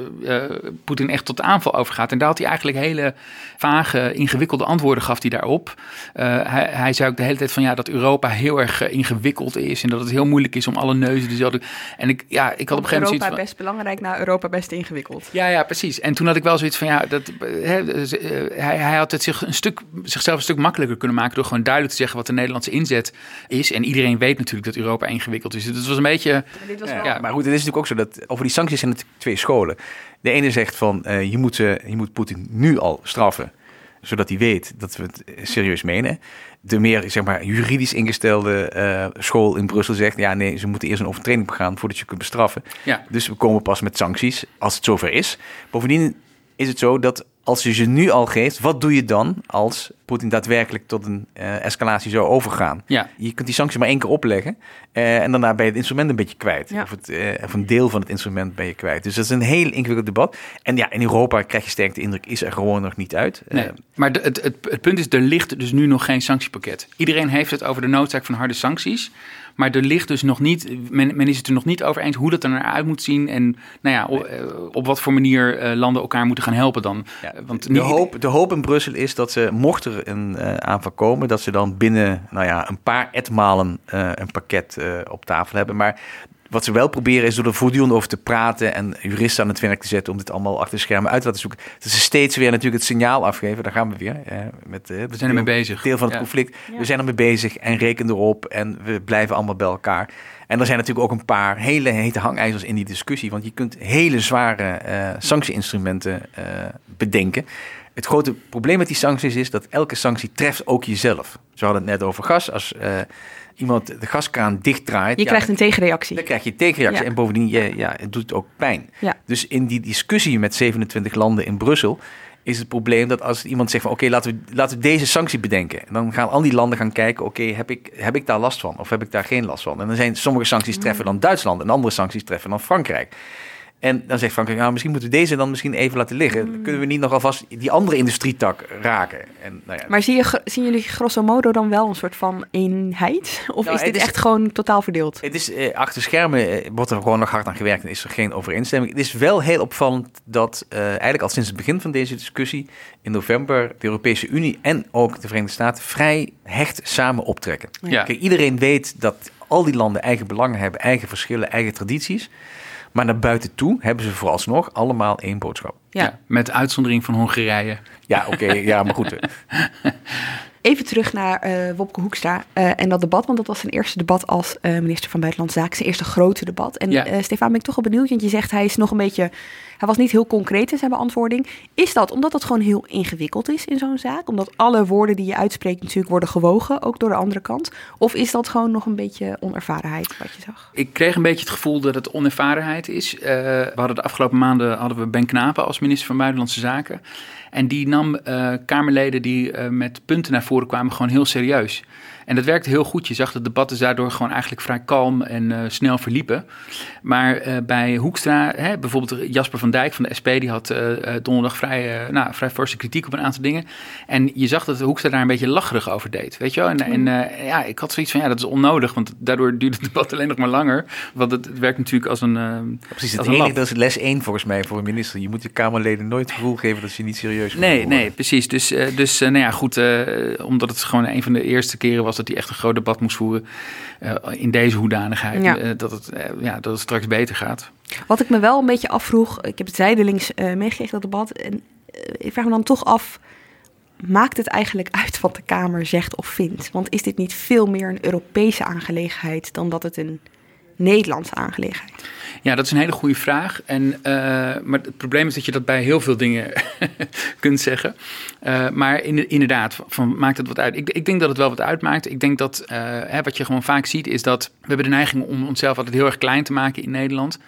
Poetin echt tot de aanval overgaat? En daar had hij eigenlijk hele vage, ingewikkelde antwoorden gaf hij daarop. hij, hij zei ook de hele tijd van ja dat Europa heel erg ingewikkeld is en dat het heel moeilijk is om alle neuzen dezelfde. En ik, ja, ik had op een gegeven moment Europa best belangrijk naar Europa best ingewikkeld. Ja, ja, precies. En toen had ik wel zoiets van, ja, dat, he, hij, hij had het zich een stuk, zichzelf een stuk makkelijker kunnen maken door gewoon duidelijk te zeggen wat de Nederlandse inzet is. En iedereen weet natuurlijk dat Europa ingewikkeld is. Dus het was een beetje. Maar, was ja, ja, maar goed, het is natuurlijk ook zo dat over die sancties zijn natuurlijk twee scholen. De ene zegt van, uh, je moet, uh, je moet Poetin nu al straffen zodat hij weet dat we het serieus menen. De meer zeg maar, juridisch ingestelde uh, school in Brussel zegt: ja, nee, ze moeten eerst een overtreding begaan voordat je kunt bestraffen. Ja. Dus we komen pas met sancties als het zover is. Bovendien is het zo dat als je ze nu al geeft, wat doe je dan als Poetin daadwerkelijk tot een uh, escalatie zou overgaan? Ja. Je kunt die sancties maar één keer opleggen uh, en daarna ben je het instrument een beetje kwijt. Ja. Of, het, uh, of een deel van het instrument ben je kwijt. Dus dat is een heel ingewikkeld debat. En ja, in Europa krijg je sterk de indruk, is er gewoon nog niet uit. Nee. maar de, het, het, het punt is, er ligt dus nu nog geen sanctiepakket. Iedereen heeft het over de noodzaak van harde sancties. Maar er ligt dus nog niet, men, men is het er nog niet over eens hoe dat er naar uit moet zien. En nou ja, op, op wat voor manier uh, landen elkaar moeten gaan helpen dan. Ja, Want de, hoop, de hoop in Brussel is dat ze, mocht er een uh, aanval komen, dat ze dan binnen nou ja, een paar etmalen uh, een pakket op tafel hebben. Maar wat ze wel proberen is door er voortdurend over te praten en juristen aan het werk te zetten om dit allemaal achter de schermen uit te laten zoeken. Dat ze steeds weer natuurlijk het signaal afgeven. Daar gaan we weer. Eh, met, uh, we zijn ermee bezig. Deel van het ja. conflict. Ja. We zijn ermee bezig en rekenen erop en we blijven allemaal bij elkaar. En er zijn natuurlijk ook een paar hele hete hangijzers in die discussie. Want je kunt hele zware uh, sanctieinstrumenten bedenken. Het grote probleem met die sancties is dat elke sanctie treft ook jezelf. Ze hadden het net over gas. Als uh, iemand de gaskraan dichtdraait... Je krijgt een tegenreactie. Dan krijg je een tegenreactie. En bovendien, je, ja, het doet ook pijn. Dus in die discussie met 27 landen in Brussel is het probleem dat als iemand zegt van oké, laten, we, laten we deze sanctie bedenken. En dan gaan al die landen gaan kijken, oké, heb, ik, heb ik daar last van of heb ik daar geen last van? En dan zijn sommige sancties treffen dan Duitsland en andere sancties treffen dan Frankrijk. En dan zegt Frankrijk, nou, misschien moeten we deze dan misschien even laten liggen. Dan kunnen we niet nog alvast die andere industrietak raken. En, nou ja. Maar zie je, zien jullie grosso modo dan wel een soort van eenheid? Of nou, is dit echt gewoon totaal verdeeld? Het is, eh, achter schermen eh, wordt er gewoon nog hard aan gewerkt en is er geen overeenstemming. Het is wel heel opvallend dat eh, eigenlijk al sinds het begin van deze discussie in november de Europese Unie en ook de Verenigde Staten vrij hecht samen optrekken. Ja. Kijk, iedereen weet dat al die landen eigen belangen hebben, eigen verschillen, eigen tradities. Maar naar buiten toe hebben ze vooralsnog allemaal één boodschap. Ja, met uitzondering van Hongarije. Ja, oké, ja, maar goed. Even terug naar uh, Wopke Hoekstra uh, en dat debat, want dat was zijn eerste debat als uh, minister van Buitenlandse Zaken, zijn eerste grote debat. En ja. Stefan, ben ik toch wel benieuwd, want je zegt hij is nog een beetje, hij was niet heel concreet in zijn beantwoording. Is dat omdat dat gewoon heel ingewikkeld is in zo'n zaak? Omdat alle woorden die je uitspreekt natuurlijk worden gewogen, ook door de andere kant? Of is dat gewoon nog een beetje onervarenheid wat je zag? Ik kreeg een beetje het gevoel dat het onervarenheid is. we hadden de afgelopen maanden hadden we Ben Knapen als minister van Buitenlandse Zaken. En die nam uh, Kamerleden die uh, met punten naar voren kwamen gewoon heel serieus. En dat werkte heel goed. Je zag de debatten daardoor gewoon eigenlijk vrij kalm en uh, snel verliepen. Maar uh, bij Hoekstra, hè, bijvoorbeeld Jasper van Dijk van de SP, die had uh, donderdag vrij, nou, vrij forse kritiek op een aantal dingen. En je zag dat Hoekstra daar een beetje lacherig over deed. Weet je wel? En, en ja, ik had zoiets van, ja, dat is onnodig, want daardoor duurt het debat alleen nog maar langer. Want het, het werkt natuurlijk als een. Ja, precies, het enige, dat is les 1 volgens mij voor een minister. Je moet de Kamerleden nooit het gevoel geven dat ze niet serieus Nee, nee, precies. Dus, dus nou ja, goed, omdat het gewoon een van de eerste keren was dat hij echt een groot debat moest voeren uh, in deze hoedanigheid. Ja. Uh, dat, het, uh, ja, dat het straks beter gaat. Wat ik me wel een beetje afvroeg, ik heb het zijdelings meegekregen, dat debat. En ik vraag me dan toch af, maakt het eigenlijk uit wat de Kamer zegt of vindt? Want is dit niet veel meer een Europese aangelegenheid dan dat het een Nederlandse aangelegenheid? Ja, dat is een hele goede vraag. En, uh, maar het probleem is dat je dat bij heel veel dingen kunt zeggen. Uh, maar in, inderdaad, van, maakt het wat uit? Ik, ik, denk dat het wel wat uitmaakt. Ik denk dat uh, hè, wat je gewoon vaak ziet is dat we hebben de neiging om onszelf altijd heel erg klein te maken in Nederland.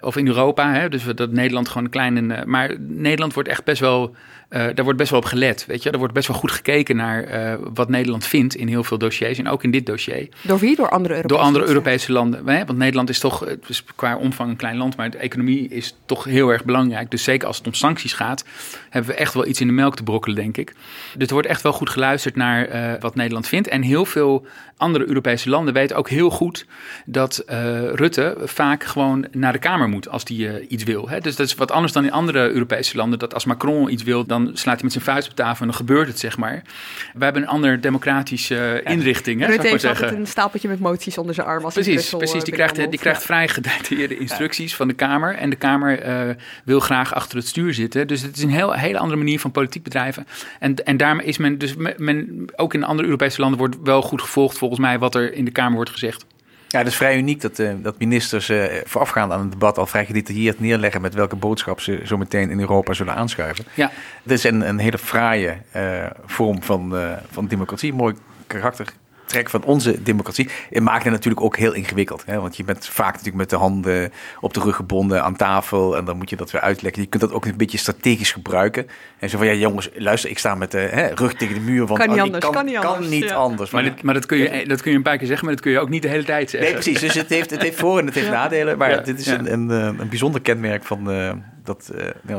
Of in Europa, hè, dus dat Nederland gewoon klein en. maar Nederland wordt echt best wel daar wordt best wel op gelet. Weet je? Er wordt best wel goed gekeken naar uh, wat Nederland vindt in heel veel dossiers. En ook in dit dossier. Door wie? Door andere Europese Door andere Europese landen. Hè? Want Nederland is toch is qua omvang een klein land. Maar de economie is toch heel erg belangrijk. Dus zeker als het om sancties gaat, hebben we echt wel iets in de melk te brokkelen, denk ik. Dus er wordt echt wel goed geluisterd naar uh, wat Nederland vindt. En heel veel andere Europese landen weten ook heel goed dat Rutte vaak gewoon naar de Kamer moet als die iets wil. Hè? Dus dat is wat anders dan in andere Europese landen. Dat als Macron iets wil, dan slaat hij met zijn vuist op tafel en dan gebeurt het, zeg maar. We hebben een andere democratische inrichting, hè, Rutte heeft altijd een stapeltje met moties onder zijn arm. Als precies, precies. Eh, die krijgt, die krijgt vrij gedetailleerde instructies ja. van de Kamer. En de Kamer uh, wil graag achter het stuur zitten. Dus het is een heel, hele andere manier van politiek bedrijven. En, en daarmee is men, dus men, ook in andere Europese landen wordt wel goed gevolgd, volgens mij, wat er in de Kamer wordt gezegd. Ja, het is vrij uniek dat, uh, dat ministers uh, voorafgaand aan het debat al vrij gedetailleerd neerleggen met welke boodschap ze zo meteen in Europa zullen aanschuiven. Ja. Het is een, een hele fraaie uh, vorm van, van democratie, mooi karakter trek van onze democratie. Het maakt het natuurlijk ook heel ingewikkeld. Hè? Want je bent vaak natuurlijk met de handen op de rug gebonden aan tafel. En dan moet je dat weer uitleggen. Je kunt dat ook een beetje strategisch gebruiken. En zo van, ja jongens, luister, ik sta met de hè, rug tegen de muur. Want kan niet anders, kan, kan niet anders. Kan niet ja. anders. Maar, dit, maar dat, kun je, dat kun je een paar keer zeggen, maar dat kun je ook niet de hele tijd zeggen. Nee, precies. Dus het heeft, het heeft voor- en het heeft ja. nadelen. Maar ja. dit is een, een, een bijzonder kenmerk van... Uh, dat, uh,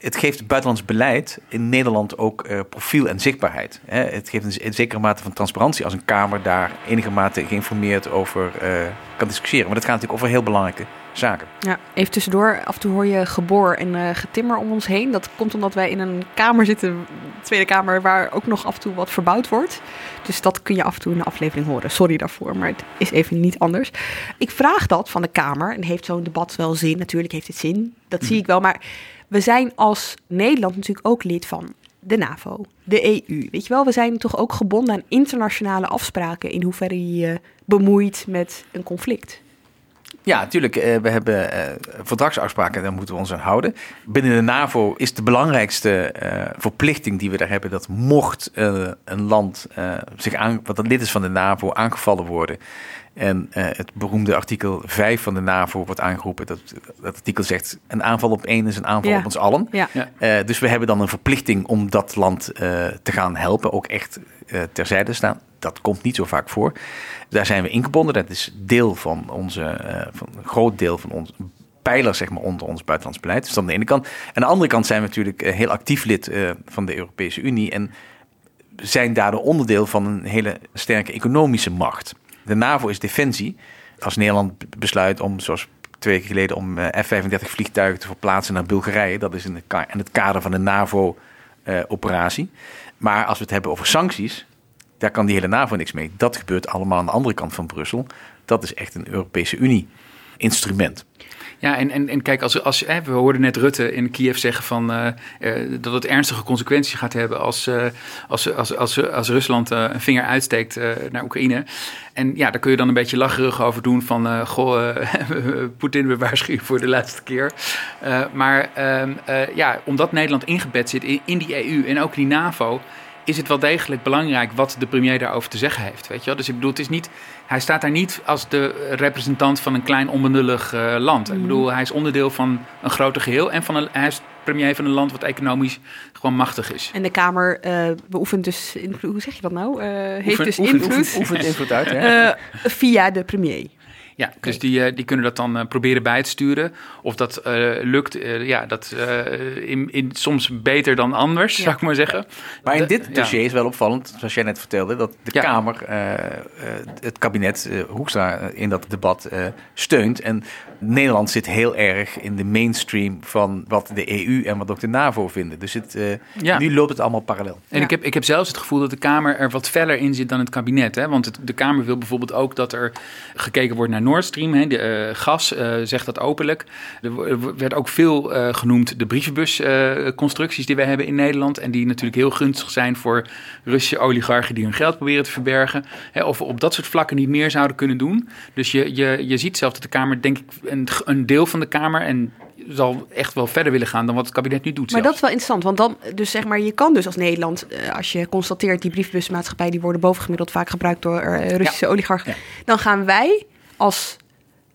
het, geeft buitenlands beleid in Nederland ook uh, profiel en zichtbaarheid. Hè? Het geeft een, zekere mate van transparantie als een Kamer daar enige mate geïnformeerd over uh, kan discussiëren. Maar dat gaat natuurlijk over heel belangrijke zaken. Ja, even tussendoor. Af en toe hoor je geboor en uh, getimmer om ons heen. Dat komt omdat wij in een kamer zitten, Tweede Kamer, waar ook nog af en toe wat verbouwd wordt. Dus dat kun je af en toe in de aflevering horen. Sorry daarvoor, maar het is even niet anders. Ik vraag dat van de Kamer. En heeft zo'n debat wel zin? Natuurlijk heeft het zin. Dat zie ik wel. Maar we zijn als Nederland natuurlijk ook lid van de NAVO, de EU. Weet je wel, we zijn toch ook gebonden aan internationale afspraken in hoeverre je je bemoeit met een conflict. Ja, natuurlijk. Uh, we hebben uh, verdragsafspraken, daar moeten we ons aan houden. Binnen de NAVO is de belangrijkste uh, verplichting die we daar hebben... dat mocht een land zich aan, wat lid is van de NAVO aangevallen worden... en het beroemde artikel 5 van de NAVO wordt aangeroepen... dat, dat artikel zegt, een aanval op één is een aanval Ja. op ons allen. Ja. Uh, dus we hebben dan een verplichting om dat land uh, te gaan helpen, ook echt uh, terzijde staan. Dat komt niet zo vaak voor. Daar zijn we ingebonden. Dat is deel van onze, uh, van een groot deel van ons pijler zeg maar, onder ons buitenlands beleid. Dus dat aan de ene kant. Aan de andere kant zijn we natuurlijk uh, heel actief lid uh, van de Europese Unie en zijn daardoor onderdeel van een hele sterke economische macht. De NAVO is defensie. Als Nederland besluit om, zoals twee weken geleden, om uh, F-35 vliegtuigen te verplaatsen naar Bulgarije, dat is in, in het kader van de NAVO-operatie. maar als we het hebben over sancties, daar kan die hele NAVO niks mee. Dat gebeurt allemaal aan de andere kant van Brussel. Dat is echt een Europese Unie-instrument. Ja, en, en, en kijk, als, als, we hoorden net Rutte in Kiev zeggen van, uh, uh, dat het ernstige consequenties gaat hebben als, uh, als, als, als, als Rusland een vinger uitsteekt naar Oekraïne. En ja, daar kun je dan een beetje lacherig over doen van, goh, Poetin, we waarschuwen voor de laatste keer. maar ehm, ja, omdat Nederland ingebed zit in, in die EU en ook in die NAVO, is het wel degelijk belangrijk wat de premier daarover te zeggen heeft. Weet je wel? Dus ik bedoel, het is niet, hij staat daar niet als de representant van een klein onbenullig uh, land. Mm. Ik bedoel, hij is onderdeel van een groter geheel en van een, hij is premier van een land wat economisch gewoon machtig is. En de Kamer uh, beoefent dus, invloed, hoe zeg je dat nou? Uh, heeft oefen, dus oefen, invloed, oefen, oefent invloed uit, hè? via de premier. Ja, okay. dus die, die kunnen dat dan uh, proberen bij te sturen. Of dat uh, lukt, uh, ja, dat in, in, soms beter dan anders, ja. zou ik maar zeggen. Maar in dit dossier ja. is wel opvallend, zoals jij net vertelde, dat de ja. Kamer het kabinet Hoekstra in dat debat steunt. En Nederland zit heel erg in de mainstream van wat de EU en wat ook de NAVO vinden. Dus het, nu loopt het allemaal parallel. En ik, heb, ik heb zelfs het gevoel dat de Kamer er wat feller in zit dan het kabinet. Hè? Want het, de Kamer wil bijvoorbeeld ook dat er gekeken wordt naar Nord Stream, hè, de, uh, gas, uh, zegt dat openlijk. Er werd ook veel uh, genoemd de brievenbusconstructies die we hebben in Nederland. En die natuurlijk heel gunstig zijn voor Russische oligarchen die hun geld proberen te verbergen. Hè, of we op dat soort vlakken niet meer zouden kunnen doen. Dus je, je, je ziet zelf dat de Kamer, denk ik, een, een deel van de Kamer en zal echt wel verder willen gaan dan wat het kabinet nu doet. Maar zelfs. dat is wel interessant, want dan, dus zeg maar, je kan dus als Nederland, als je constateert die briefbusmaatschappijen die worden bovengemiddeld vaak gebruikt door Russische ja. oligarchen, ja. dan gaan wij als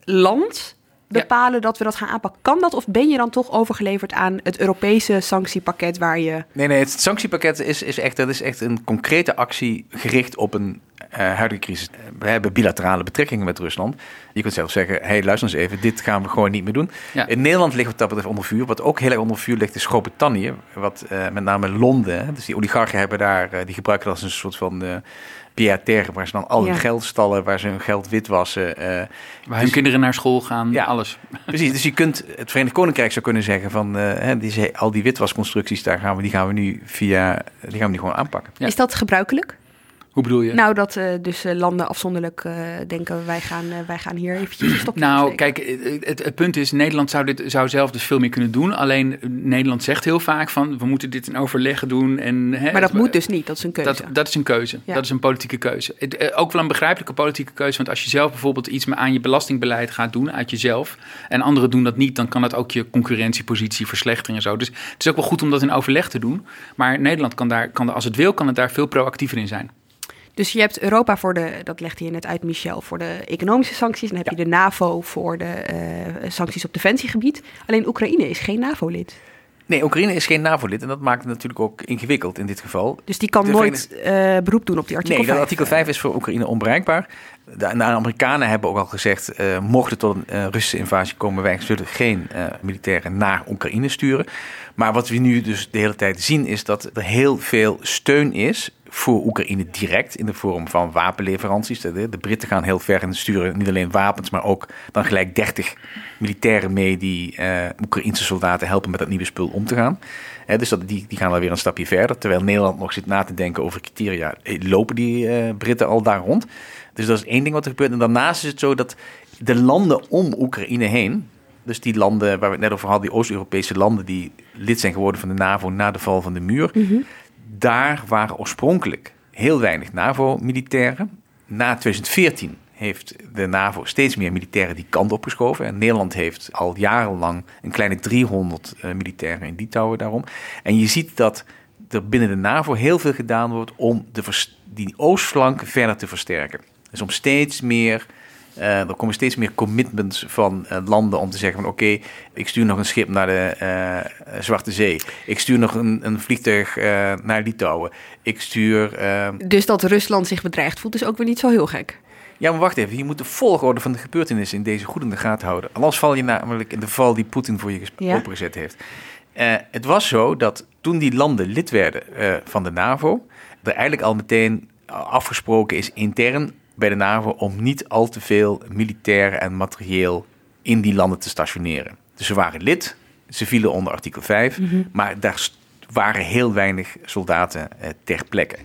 land bepalen ja. dat we dat gaan aanpakken. Kan dat of ben je dan toch overgeleverd aan het Europese sanctiepakket waar je... Nee, nee, het sanctiepakket is, is, echt, dat is echt een concrete actie gericht op een huidige crisis. We hebben bilaterale betrekkingen met Rusland. Je kunt zelf zeggen, hey, luister eens even, dit gaan we gewoon niet meer doen. Ja. In Nederland ligt wat dat betreft onder vuur. Wat ook heel erg onder vuur ligt is Groot-Brittannië. Wat uh, met name Londen, dus die oligarchen hebben daar, uh, die gebruiken dat als een soort van Pierre Terre, waar ze dan al hun Ja. geld stallen, waar ze hun geld witwassen. eh, Waar hun kinderen naar school gaan, Ja. alles. Precies, dus je kunt het Verenigd Koninkrijk zou kunnen zeggen van eh, hè, die, al die witwasconstructies, daar gaan we, die gaan we nu via, die gaan we nu gewoon aanpakken. Ja. Is dat gebruikelijk? Hoe bedoel je? Nou, dat eh, dus eh, landen afzonderlijk eh, denken, wij gaan, wij gaan hier eventjes een stokje Nou, kijk, het, het, punt is, Nederland zou, dit, zou zelf dus veel meer kunnen doen. Alleen Nederland zegt heel vaak van, we moeten dit in overleg doen. En, hè, Maar dat het- moet dus niet, dat is een keuze. Dat, dat is een keuze. Ja. Dat is een politieke keuze. Het, ook wel een begrijpelijke politieke keuze. Want als je zelf bijvoorbeeld iets aan je belastingbeleid gaat doen, uit jezelf. En anderen doen dat niet, dan kan dat ook je concurrentiepositie verslechteren en zo. Dus het is ook wel goed om dat in overleg te doen. Maar Nederland kan daar, kan, als het wil, kan het daar veel proactiever in zijn. Dus je hebt Europa voor de, dat legde je net uit Michel, voor de economische sancties. Dan heb je de NAVO voor de eh, sancties op defensiegebied. Alleen Oekraïne is geen NAVO-lid. Nee, Oekraïne is geen NAVO-lid en dat maakt het natuurlijk ook ingewikkeld in dit geval. Dus die kan De nooit eh, beroep doen op die artikel Nee, dat 5. artikel 5 is voor Oekraïne onbereikbaar. De, de Amerikanen hebben ook al gezegd, eh, mocht er tot een Russische invasie komen, wij zullen geen militairen naar Oekraïne sturen. Maar wat we nu dus de hele tijd zien, is dat er heel veel steun is voor Oekraïne direct in de vorm van wapenleveranties. De, Britten gaan heel ver en sturen niet alleen wapens, maar ook dan gelijk 30 militairen mee die eh Oekraïnse soldaten helpen met dat nieuwe spul om te gaan. Dus dat, die, die gaan alweer een stapje verder. Terwijl Nederland nog zit na te denken over criteria. Eh, Lopen die eh, Britten al daar rond? Dus dat is één ding wat er gebeurt. En daarnaast is het zo dat de landen om Oekraïne heen... Dus die landen waar we het net over hadden, die Oost-Europese landen... die lid zijn geworden van de NAVO na de val van de muur... daar waren oorspronkelijk heel weinig NAVO-militairen. Na 2014 heeft de NAVO steeds meer militairen die kant opgeschoven. En Nederland heeft al jarenlang een kleine 300 uh, militairen in Litouwen daarom. En je ziet dat er binnen de NAVO heel veel gedaan wordt om de die oostflank verder te versterken. Dus om steeds meer uh, er komen steeds meer commitments van uh, landen om te zeggen van oké, ik stuur nog een schip naar de uh, Zwarte Zee. Ik stuur nog een, een vliegtuig naar Litouwen. Ik stuur... Dus dat Rusland zich bedreigd voelt is ook weer niet zo heel gek. Ja, maar wacht even. Je moet de volgorde van de gebeurtenissen in deze goed in de gaten houden. Anders val je namelijk in de val die Poetin voor je ja. opgezet heeft. het was zo dat toen die landen lid werden van de NAVO, er eigenlijk al meteen afgesproken is intern bij de NAVO om niet al te veel militair en materieel in die landen te stationeren. Dus ze waren lid, ze vielen onder artikel 5, mhm. maar daar waren heel weinig soldaten eh, ter plekke.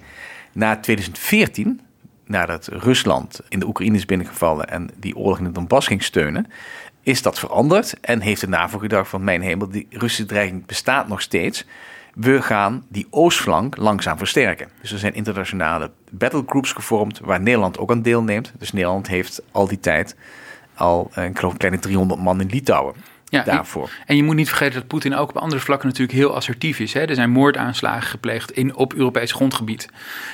Na 2014, nadat Rusland in de Oekraïne is binnengevallen en die oorlog in de Donbass ging steunen, is dat veranderd en heeft de NAVO gedacht van mijn hemel, die Russische dreiging bestaat nog steeds we gaan die oostflank langzaam versterken. Dus er zijn internationale battlegroups gevormd waar Nederland ook aan deelneemt. Dus Nederland heeft al die tijd al een kleine 300 man in Litouwen ja, daarvoor. En je moet niet vergeten dat Poetin ook op andere vlakken natuurlijk heel assertief is. Hè? Er zijn moordaanslagen gepleegd in, op Europees grondgebied,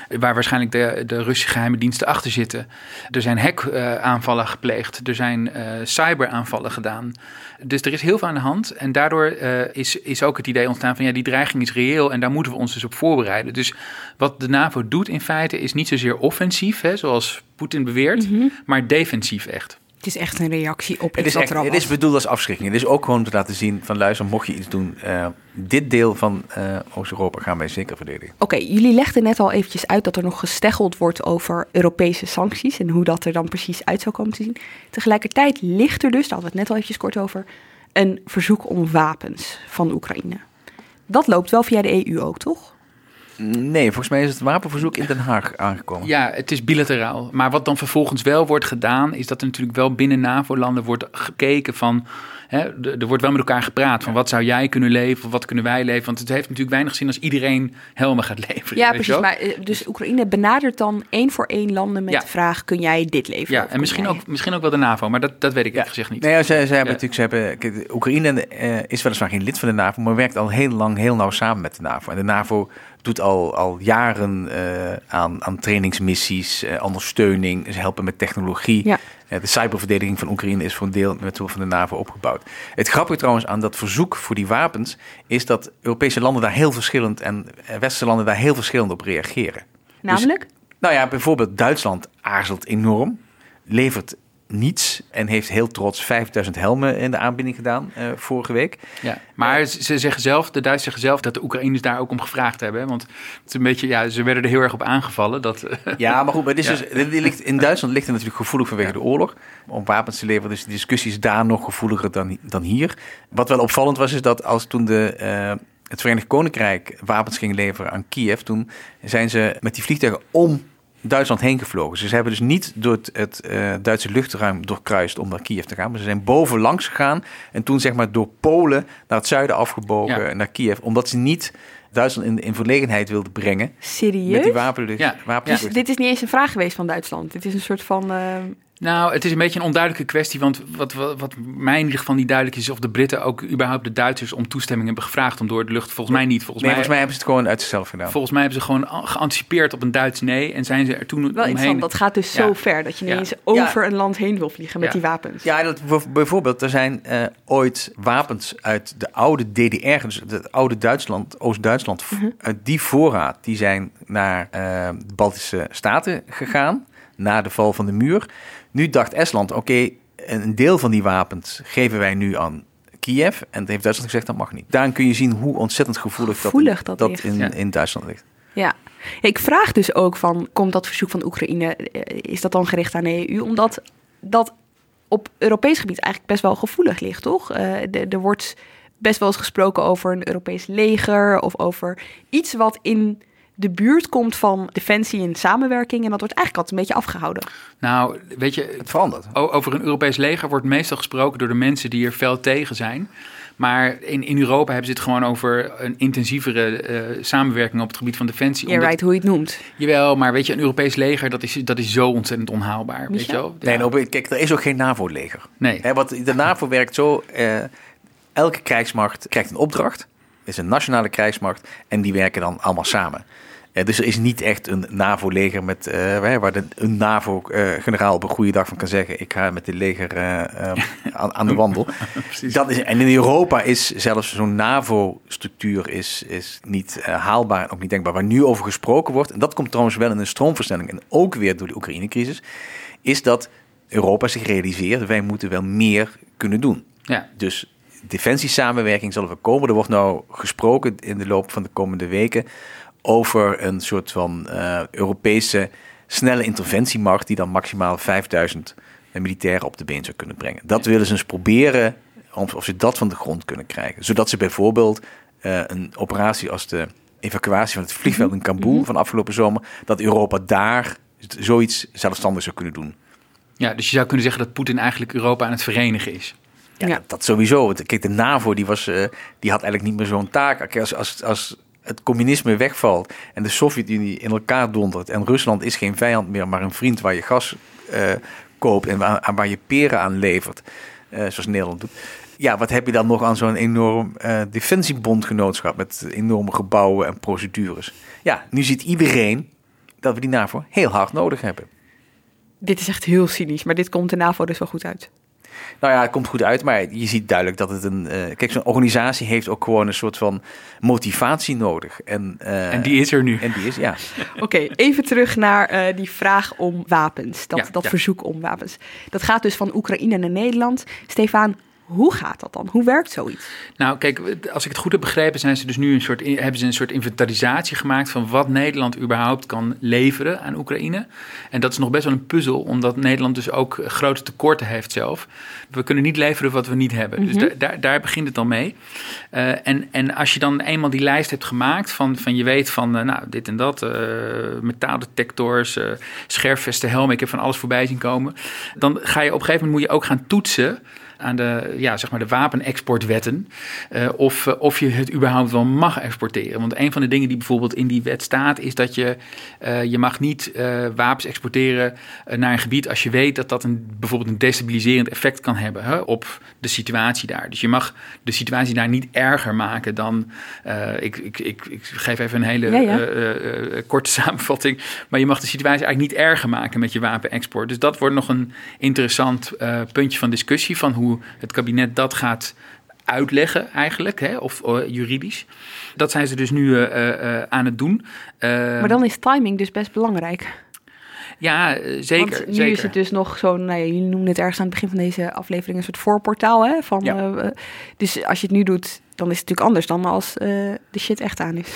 waar waarschijnlijk de, de Russische geheime diensten achter zitten. Er zijn hackaanvallen gepleegd, er zijn uh, cyberaanvallen gedaan. Dus er is heel veel aan de hand en daardoor uh, is, is ook het idee ontstaan van ja, die dreiging is reëel en daar moeten we ons dus op voorbereiden. Dus wat de NAVO doet in feite is niet zozeer offensief, hè, zoals Poetin beweert, mm -hmm. maar defensief echt. Het is echt een reactie op het is wat er al Het is bedoeld als afschrikking. Het is ook gewoon te laten zien van luister, mocht je iets doen, uh, dit deel van uh, Oost-Europa gaan wij zeker verdedigen. Oké, jullie legden net al eventjes uit dat er nog gesteggeld wordt over Europese sancties en hoe dat er dan precies uit zou komen te zien. Tegelijkertijd ligt er dus, daar hadden we het net al eventjes kort over, een verzoek om wapens van Oekraïne. Dat loopt wel via de EU ook, toch? Nee, volgens mij is het wapenverzoek in Den Haag aangekomen. Ja, het is bilateraal. Maar wat dan vervolgens wel wordt gedaan, is dat er natuurlijk wel binnen NAVO-landen wordt gekeken van. Hè, er wordt wel met elkaar gepraat van wat zou jij kunnen leveren, wat kunnen wij leveren. Want het heeft natuurlijk weinig zin als iedereen helmen gaat leveren. Ja, precies. Maar, eh, dus Oekraïne benadert dan één voor één landen met de vraag: kun jij dit leveren? Ja, en misschien ook, misschien ook wel de NAVO, maar dat, dat weet ik ja. gezegd niet. Nee, zij, zij hebben natuurlijk, ze hebben, Oekraïne uh, is weliswaar geen lid van de NAVO, maar werkt al heel lang heel nauw samen met de NAVO. En de NAVO doet al, al jaren uh, aan, aan trainingsmissies, uh, ondersteuning. Ze helpen met technologie. Ja. Uh, de cyberverdediging van Oekraïne is voor een deel met hulp van de NAVO opgebouwd. Het grappige trouwens aan dat verzoek voor die wapens is dat Europese landen daar heel verschillend en westerse landen daar heel verschillend op reageren. Namelijk? Dus, nou ja, bijvoorbeeld Duitsland aarzelt enorm, levert niets en heeft heel trots 5000 helmen in de aanbieding gedaan uh, vorige week. Ja, maar ze zeggen zelf, de Duitsers zeggen zelf dat de Oekraïners daar ook om gevraagd hebben. Want het is een beetje, ja, ze werden er heel erg op aangevallen. Dat, ja, maar goed, maar dit is dus, dit ligt, in Duitsland ligt het natuurlijk gevoelig vanwege de oorlog om wapens te leveren. Dus de discussie is daar nog gevoeliger dan, dan hier. Wat wel opvallend was, is dat als toen de. Uh, het Verenigd Koninkrijk wapens ging leveren aan Kiev, toen zijn ze met die vliegtuigen om Duitsland heen gevlogen. Ze hebben dus niet door het, het uh, Duitse luchtruim doorkruist om naar Kiev te gaan. Maar ze zijn boven langs gegaan en toen zeg maar door Polen naar het zuiden afgebogen naar Kiev. Omdat ze niet Duitsland in, in verlegenheid wilden brengen. Serieus? Met die wapenlucht. Ja. Dus dit is niet eens een vraag geweest van Duitsland. Dit is een soort van... Uh... Nou, het is een beetje een onduidelijke kwestie. Want wat, wat, wat mij in ieder geval niet duidelijk is... of de Britten ook überhaupt de Duitsers om toestemming hebben gevraagd... om door de lucht. Volgens mij niet. Volgens, mij, volgens mij hebben ze het gewoon uit zichzelf gedaan. Volgens mij hebben ze gewoon geanticipeerd op een Duits nee... en zijn ze er toen Wel omheen. Dat gaat dus zo ver dat je ineens over een land heen wil vliegen met die wapens. Ja, dat, bijvoorbeeld, er zijn uh, ooit wapens uit de oude DDR... dus het oude Duitsland, Oost-Duitsland... Mhm. uit die voorraad, die zijn naar uh, de Baltische Staten gegaan... na de val van de muur... Nu dacht Estland, oké, een deel van die wapens geven wij nu aan Kiev. En dat heeft Duitsland gezegd, dat mag niet. Daarin kun je zien hoe ontzettend gevoelig, gevoelig dat, dat, in, in Duitsland ligt. Ja, ik vraag dus ook van, komt dat verzoek van Oekraïne, eh, is dat dan gericht aan de EU? Omdat dat op Europees gebied eigenlijk best wel gevoelig ligt, toch? Uh, er wordt best wel eens gesproken over een Europees leger of over iets wat in de buurt komt van defensie en samenwerking. En dat wordt eigenlijk altijd een beetje afgehouden. Nou, weet je, het verandert. Over een Europees leger wordt meestal gesproken door de mensen die er fel tegen zijn. Maar in, in Europa hebben ze het gewoon over een intensievere eh, samenwerking op het gebied van defensie. Ja, right, hoe je het noemt. Jawel, maar weet je, een Europees leger, dat is, dat is zo ontzettend onhaalbaar. Weet je wel? Nee, nou, kijk, er is ook geen NAVO-leger. Nee. Hè, wat, de NAVO werkt zo, eh, elke krijgsmacht krijgt een opdracht. Het is een nationale krijgsmacht en die werken dan allemaal samen. Dus er is niet echt een NAVO-leger met, uh, waar de, een NAVO-generaal op een goede dag van kan zeggen: Ik ga met dit leger uh, aan, aan, de wandel. dat is, en in Europa is zelfs zo'n NAVO-structuur is, is niet haalbaar en ook niet denkbaar. Waar nu over gesproken wordt, en dat komt trouwens wel in een stroomversnelling en ook weer door de Oekraïne-crisis, is dat Europa zich realiseert: wij moeten wel meer kunnen doen. Ja. Dus defensiesamenwerking zal er komen. Er wordt nou gesproken in de loop van de komende weken over een soort van uh, Europese snelle interventiemacht die dan maximaal 5000 militairen op de been zou kunnen brengen. Dat willen ze eens proberen of, of ze dat van de grond kunnen krijgen. Zodat ze bijvoorbeeld uh, een operatie als de evacuatie van het vliegveld in Kabul van afgelopen zomer, dat Europa daar zoiets zelfstandig zou kunnen doen. Ja, dus je zou kunnen zeggen dat Poetin eigenlijk Europa aan het verenigen is. Ja, ja. Dat, dat, sowieso. Kijk, de NAVO die was, uh, die had eigenlijk niet meer zo'n taak. Als, als, als het communisme wegvalt en de Sovjet-Unie in elkaar dondert en Rusland is geen vijand meer, maar een vriend waar je gas uh, koopt en waar, je peren aan levert, uh, zoals Nederland doet. Ja, wat heb je dan nog aan zo'n enorm uh, defensiebondgenootschap met enorme gebouwen en procedures? Ja, nu ziet iedereen dat we die NAVO heel hard nodig hebben. Dit is echt heel cynisch, maar dit komt de NAVO dus wel goed uit. Nou ja, het komt goed uit, maar je ziet duidelijk dat het een. Uh, kijk, zo'n organisatie heeft ook gewoon een soort van motivatie nodig. En, uh, en die is er nu. En die is, ja. Oké, okay, even terug naar uh, die vraag om wapens. Dat, ja, dat ja. verzoek om wapens. Dat gaat dus van Oekraïne naar Nederland. Stefan, hoe gaat dat dan? Hoe werkt zoiets? Nou, kijk, als ik het goed heb begrepen, zijn ze dus nu een soort, hebben ze een soort inventarisatie gemaakt van wat Nederland überhaupt kan leveren aan Oekraïne. En dat is nog best wel een puzzel, omdat Nederland dus ook grote tekorten heeft zelf. We kunnen niet leveren wat we niet hebben. Dus daar, daar, daar, begint het dan mee. Uh, en, en als je dan eenmaal die lijst hebt gemaakt van, van je weet van, uh, nou, dit en dat, uh, metaaldetectors, scherfvesten, helmen, ik heb van alles voorbij zien komen. Dan ga je op een gegeven moment moet je ook gaan toetsen aan de, ja, zeg maar de wapenexportwetten. Uh, of, uh, of je het überhaupt wel mag exporteren. Want een van de dingen die bijvoorbeeld in die wet staat, is dat je, uh, je mag niet wapens exporteren naar een gebied als je weet dat dat een, bijvoorbeeld een destabiliserend effect kan hebben hè, op de situatie daar. Dus je mag de situatie daar niet erger maken dan. ik, ik, ik, ik geef even een hele ja, ja. korte samenvatting. Maar je mag de situatie eigenlijk niet erger maken met je wapenexport. Dus dat wordt nog een interessant puntje van discussie van hoe het kabinet dat gaat uitleggen eigenlijk, hè, of uh, juridisch. Dat zijn ze dus nu uh, uh, aan het doen. maar dan is timing dus best belangrijk. Ja, zeker. Want nu zeker. is het dus nog zo'n, nou ja, jullie noemen het ergens aan het begin van deze aflevering een soort voorportaal. Hè, van, ja. dus als je het nu doet, dan is het natuurlijk anders dan als de shit echt aan is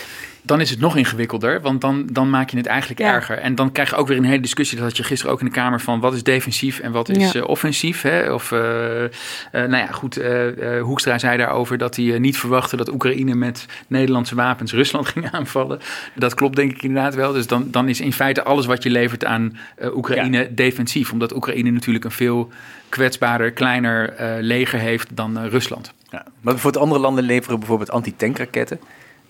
dan is het nog ingewikkelder, want dan, dan maak je het eigenlijk ja. erger. En dan krijg je ook weer een hele discussie, dat had je gisteren ook in de Kamer, van wat is defensief en wat is ja. uh, offensief. Hè? Of, uh, uh, nou ja, goed, Hoekstra zei daarover dat hij niet verwachtte dat Oekraïne met Nederlandse wapens Rusland ging aanvallen. Dat klopt denk ik inderdaad wel. Dus dan, dan is in feite alles wat je levert aan Oekraïne ja. defensief, omdat Oekraïne natuurlijk een veel kwetsbaarder, kleiner leger heeft dan Rusland. Ja. Maar voor het andere landen leveren bijvoorbeeld antitankraketten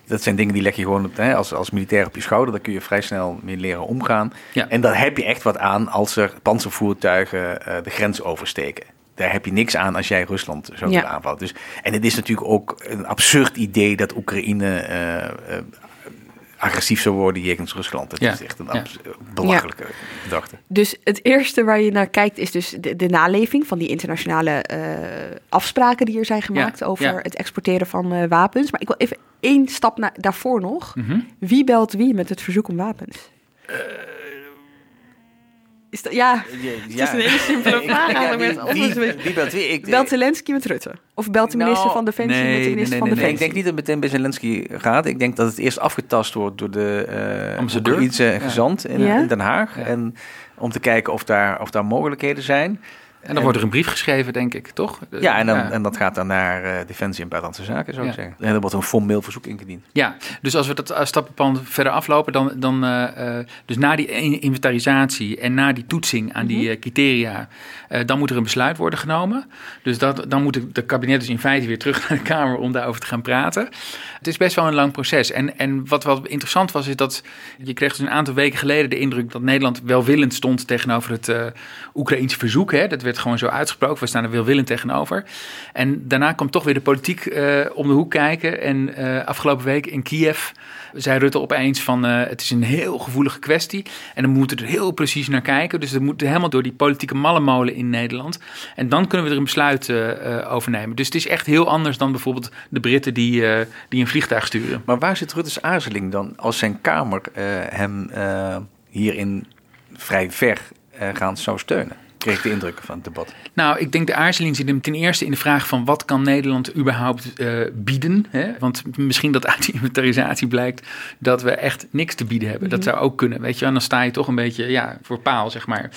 dat zijn dingen die leg je gewoon hè, als, als militair op je schouder. Daar kun je vrij snel mee leren omgaan. Ja. En daar heb je echt wat aan als er panzervoertuigen uh, de grens oversteken. Daar heb je niks aan als jij Rusland zou ja. aanvallen. Dus, en het is natuurlijk ook een absurd idee dat Oekraïne uh, uh, agressief zou worden jegens Rusland. Dat ja. is echt een ja. belachelijke ja. gedachte. Dus het eerste waar je naar kijkt is dus de, de naleving van die internationale uh, afspraken die er zijn gemaakt over het exporteren van uh, wapens. Maar ik wil even één stap naar, daarvoor nog. Mhm. Wie belt wie met het verzoek om wapens? Uh, is dat, ja, ja, het is een hele simpele vraag eigenlijk. Wie, wie, wie belt wie? Ik, belt Zelensky met Rutte? Of belt de minister nou, van Defensie nee, met de minister nee, van nee, Defensie? Ik denk niet dat het meteen bij Zelensky gaat. Ik denk dat het eerst afgetast wordt door de uh, ambassadeur, gezant in, ja. in, Den Haag. Ja. En om te kijken of daar, of daar mogelijkheden zijn. En dan wordt er een brief geschreven, denk ik, toch? Ja, en, dan, en dat gaat dan naar uh, Defensie en Buitenlandse Zaken, zou ik zeggen. En er wordt een formeel verzoek ingediend. Ja, dus als we dat stappenplan verder aflopen, dan, dan uh, dus na die inventarisatie en na die toetsing aan die mhm. criteria, dan moet er een besluit worden genomen. Dus dat, dan moet de, de kabinet dus in feite weer terug naar de Kamer om daarover te gaan praten. Het is best wel een lang proces. En, en wat wel interessant was, is dat je kreeg dus een aantal weken geleden de indruk dat Nederland welwillend stond tegenover het Oekraïense verzoek. Hè. Dat werd gewoon zo uitgesproken. We staan er welwillend tegenover. En daarna kwam toch weer de politiek uh, om de hoek kijken. En uh, afgelopen week in Kiev zei Rutte opeens van het is een heel gevoelige kwestie. En dan moeten we er heel precies naar kijken. Dus dat moet helemaal door die politieke mallenmolen in Nederland. En dan kunnen we er een besluit over nemen. Dus het is echt heel anders dan bijvoorbeeld de Britten die, die een vliegtuig sturen. Maar waar zit Rutte's aarzeling dan als zijn Kamer hem hierin vrij ver gaan zou steunen? Kreeg de indruk van het debat? Nou, ik denk de aarzeling zit hem ten eerste in de vraag van wat kan Nederland überhaupt uh, bieden? Hè? Want misschien dat uit die inventarisatie blijkt dat we echt niks te bieden hebben. Dat mhm. zou ook kunnen, weet je. En dan sta je toch een beetje ja, voor paal, zeg maar.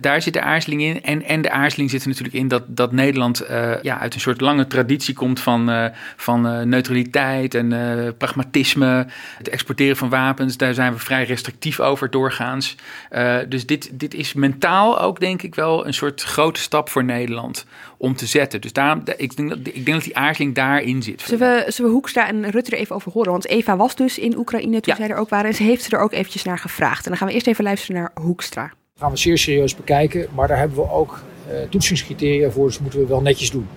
Daar zit de aarzeling in. En, en de aarzeling zit er natuurlijk in dat, dat Nederland uh, ja, uit een soort lange traditie komt van, uh, van neutraliteit en pragmatisme. Het exporteren van wapens, daar zijn we vrij restrictief over doorgaans. dus dit, dit is mentaal ook, denk ik wel wel een soort grote stap voor Nederland om te zetten. Dus daarom, ik denk dat, ik denk dat die aarzeling daarin zit. Zullen we, zullen we Hoekstra en Rutte er even over horen? Want Eva was dus in Oekraïne toen zij er ook waren. En ze heeft ze er ook eventjes naar gevraagd. En dan gaan we eerst even luisteren naar Hoekstra. Dat gaan we zeer serieus bekijken. Maar daar hebben we ook uh, toetsingscriteria voor. Dus moeten we wel netjes doen.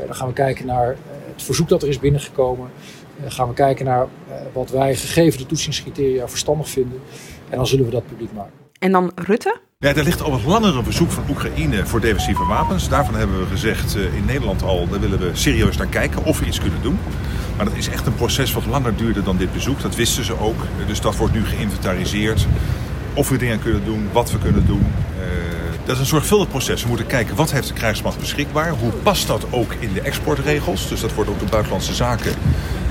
Uh, dan gaan we kijken naar uh, het verzoek dat er is binnengekomen. Dan gaan we kijken naar wat wij gegeven de toetsingscriteria verstandig vinden. En dan zullen we dat publiek maken. En dan Rutte? Ja, er ligt al wat langer een van Oekraïne voor defensieve wapens. Daarvan hebben we gezegd uh, in Nederland al, daar willen we serieus naar kijken of we iets kunnen doen. Maar dat is echt een proces wat langer duurde dan dit bezoek. Dat wisten ze ook. Dus dat wordt nu geïnventariseerd. Of we dingen kunnen doen, wat we kunnen doen. Uh, dat is een zorgvuldig proces. We moeten kijken wat heeft de krijgsmacht beschikbaar. Hoe past dat ook in de exportregels? Dus dat wordt ook door Buitenlandse Zaken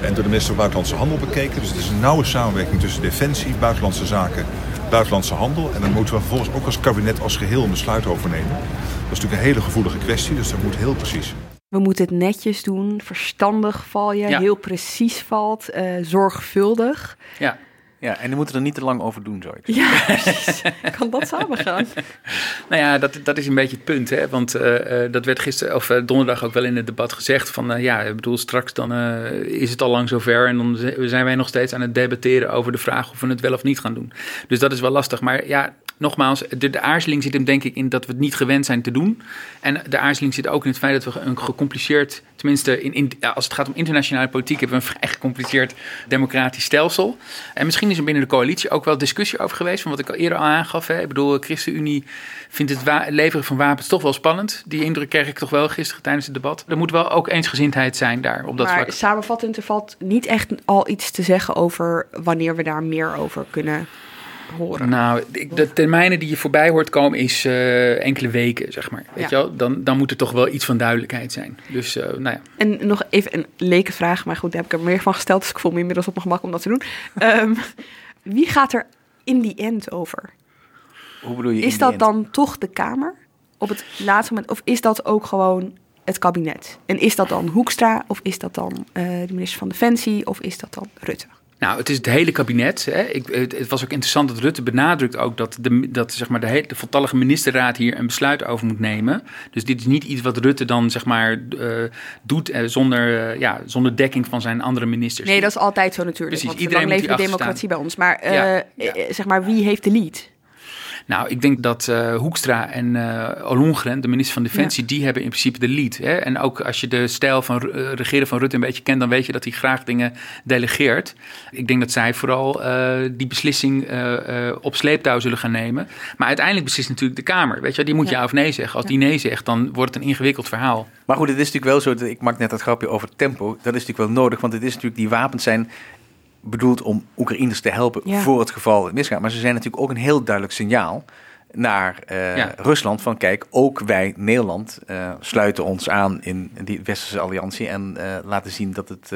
en door de minister van Buitenlandse Handel bekeken. Dus het is een nauwe samenwerking tussen Defensie, Buitenlandse Zaken buitenlandse handel. En dan moeten we vervolgens ook als kabinet als geheel een besluit over nemen. Dat is natuurlijk een hele gevoelige kwestie, dus dat moet heel precies. We moeten het netjes doen, verstandig val je, heel precies valt, uh, zorgvuldig. Ja. Ja, en die moeten er niet te lang over doen, zo. Ja, precies. kan dat samen gaan? nou ja, dat, dat is een beetje het punt, hè. Want uh, dat werd gisteren, of uh, donderdag ook wel in het debat gezegd van... ja, ik bedoel, straks dan is het al lang zover... en dan zijn wij nog steeds aan het debatteren over de vraag of we het wel of niet gaan doen. Dus dat is wel lastig. Maar ja, nogmaals, de, de, aarzeling zit hem denk ik in dat we het niet gewend zijn te doen. En de aarzeling zit ook in het feit dat we een gecompliceerd, tenminste in, in, als het gaat om internationale politiek, hebben we een vrij gecompliceerd democratisch stelsel. En misschien is er binnen de coalitie ook wel discussie over geweest, van wat ik al eerder al aangaf. Hè. Ik bedoel, de ChristenUnie vindt het leveren van wapens toch wel spannend. Die indruk kreeg ik toch wel gisteren tijdens het debat. Er moet wel ook eensgezindheid zijn daar op dat maar vlak. samenvattend, er valt niet echt al iets te zeggen over wanneer we daar meer over kunnen horen? Nou, de termijnen die je voorbij hoort komen is uh, enkele weken, zeg maar. Weet je wel? Dan, dan moet er toch wel iets van duidelijkheid zijn. Dus, uh, nou ja. En nog even een leke vraag, maar goed, daar heb ik er meer van gesteld. Dus ik voel me inmiddels op mijn gemak om dat te doen. um, wie gaat er in die end over? Hoe bedoel je? Is dat dan toch de Kamer op het laatste moment? Of is dat ook gewoon het kabinet? En is dat dan Hoekstra? Of is dat dan uh, de minister van Defensie? Of is dat dan Rutte? Nou, het is het hele kabinet. Hè. Ik, het, was ook interessant dat Rutte benadrukt ook dat de, dat, zeg maar, de, hele, de voltallige ministerraad hier een besluit over moet nemen. Dus dit is niet iets wat Rutte dan zeg maar, uh, doet uh, zonder, uh, ja, zonder dekking van zijn andere ministers. Nee, dat is altijd zo natuurlijk. Precies, want iedereen leven de democratie bij ons. Maar, ja, ja. zeg maar wie heeft de lead? Nou, ik denk dat uh, Hoekstra en uh, Ollongren, de minister van Defensie, die hebben in principe de lead. Hè? En ook als je de stijl van uh, regeren van Rutte een beetje kent, dan weet je dat hij graag dingen delegeert. Ik denk dat zij vooral die beslissing op sleeptouw zullen gaan nemen. Maar uiteindelijk beslist natuurlijk de Kamer. Weet je, die moet ja of nee zeggen. Als die nee zegt, dan wordt het een ingewikkeld verhaal. Maar goed, het is natuurlijk wel zo. Dat, ik maak net dat grapje over tempo. Dat is natuurlijk wel nodig, want het is natuurlijk die wapens zijn bedoeld om Oekraïners te helpen voor het geval het misgaat. Maar ze zijn natuurlijk ook een heel duidelijk signaal naar uh, Rusland van kijk, ook wij Nederland uh, sluiten ons aan in die westerse alliantie en uh, laten zien dat het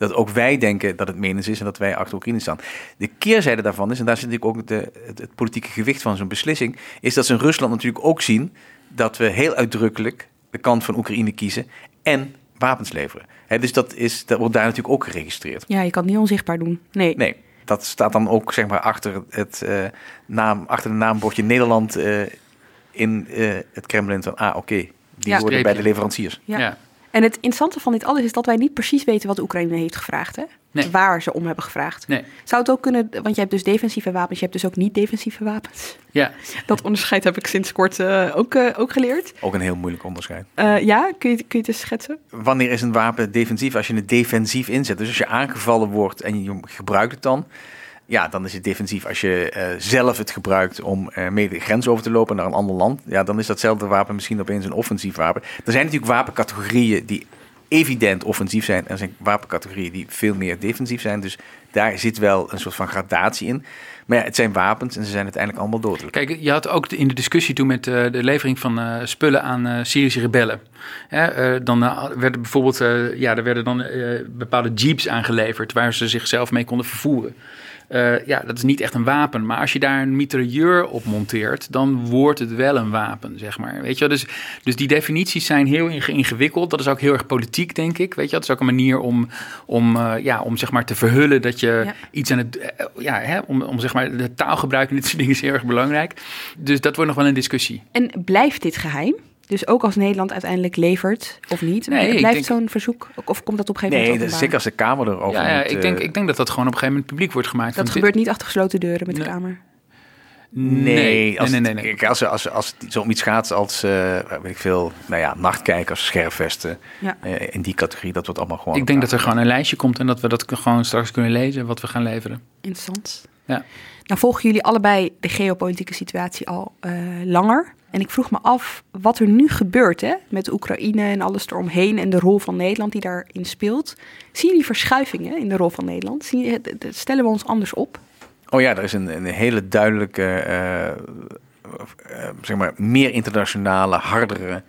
dat ook wij denken dat het menens is en dat wij achter Oekraïne staan. De keerzijde daarvan is, en daar zit natuurlijk ook de, het, het politieke gewicht van zo'n beslissing, is dat ze in Rusland natuurlijk ook zien dat we heel uitdrukkelijk de kant van Oekraïne kiezen en wapens leveren. Dus dat, is, dat wordt daar natuurlijk ook geregistreerd. Ja, je kan het niet onzichtbaar doen. Nee. Nee, dat staat dan ook zeg maar achter, het, eh, naam, achter de naambordje Nederland eh, in eh, het Kremlin van ah oké, die Ja. worden bij de leveranciers. Ja. Ja. En het interessante van dit alles is dat wij niet precies weten wat Oekraïne heeft gevraagd. Hè? Nee. Waar ze om hebben gevraagd. Nee. Zou het ook kunnen, want je hebt dus defensieve wapens, je hebt dus ook niet-defensieve wapens. Ja. Dat onderscheid heb ik sinds kort eh, ook, eh, ook geleerd. Ook een heel moeilijk onderscheid. Eh, ja, kun je, kun je het eens schetsen? Wanneer is een wapen defensief? Als je het defensief inzet. Dus als je aangevallen wordt en je gebruikt het dan. Ja, dan is het defensief. Als je eh, zelf het gebruikt om eh, mee de grens over te lopen naar een ander land. Ja, dan is datzelfde wapen misschien opeens een offensief wapen. Er zijn natuurlijk wapencategorieën die evident offensief zijn. En er zijn wapencategorieën die veel meer defensief zijn. Dus daar zit wel een soort van gradatie in. Maar ja, het zijn wapens en ze zijn uiteindelijk allemaal dodelijk. Kijk, je had ook in de discussie toen met eh, de levering van eh, spullen aan eh, Syrische rebellen. Dan werden bijvoorbeeld, ja, er werden dan bepaalde jeeps aangeleverd waar ze zichzelf mee konden vervoeren. Eh, ja, dat is niet echt een wapen. Maar als je daar een mitrailleur op monteert, dan wordt het wel een wapen, zeg maar. Weet je wel? Dus, dus die definities zijn heel inge- ingewikkeld. Dat is ook heel erg politiek, denk ik. Weet je, dat is ook een manier om, om, eh, ja, om zeg maar te verhullen dat je Ja. iets aan het, eh, ja, hè, om, om zeg maar de taalgebruik en dit soort dingen is heel erg belangrijk. Dus dat wordt nog wel een discussie. En blijft dit geheim? Dus ook als Nederland uiteindelijk levert of niet? Nee, ik blijft denk- zo'n verzoek? Of komt dat op een gegeven Nee, moment dat openbaar? zeker als de Kamer erover Ja, ja, moet, ik, denk, eh, ik denk dat dat gewoon op een gegeven moment publiek wordt gemaakt. Dat gebeurt niet achter gesloten deuren met Nee. de Kamer. Nee, Nee, als, nee, nee, nee. als, als, als het zo om iets gaat als, eh, weet ik veel, nou ja, nachtkijkers, scherfvesten, Ja. eh, in die categorie, dat wordt allemaal gewoon... Ik denk dat er gewoon een lijstje komt en dat we dat gewoon straks kunnen lezen wat we gaan leveren. Interessant. Ja. Nou volgen jullie allebei de geopolitieke situatie al eh, langer. En ik vroeg me af wat er nu gebeurt hè, met Oekraïne en alles eromheen en de rol van Nederland die daarin speelt. Zien jullie verschuivingen in de rol van Nederland? Stellen we ons anders op? Oh ja, er is een, een hele duidelijke, eh, eh, zeg maar, meer internationale, hardere,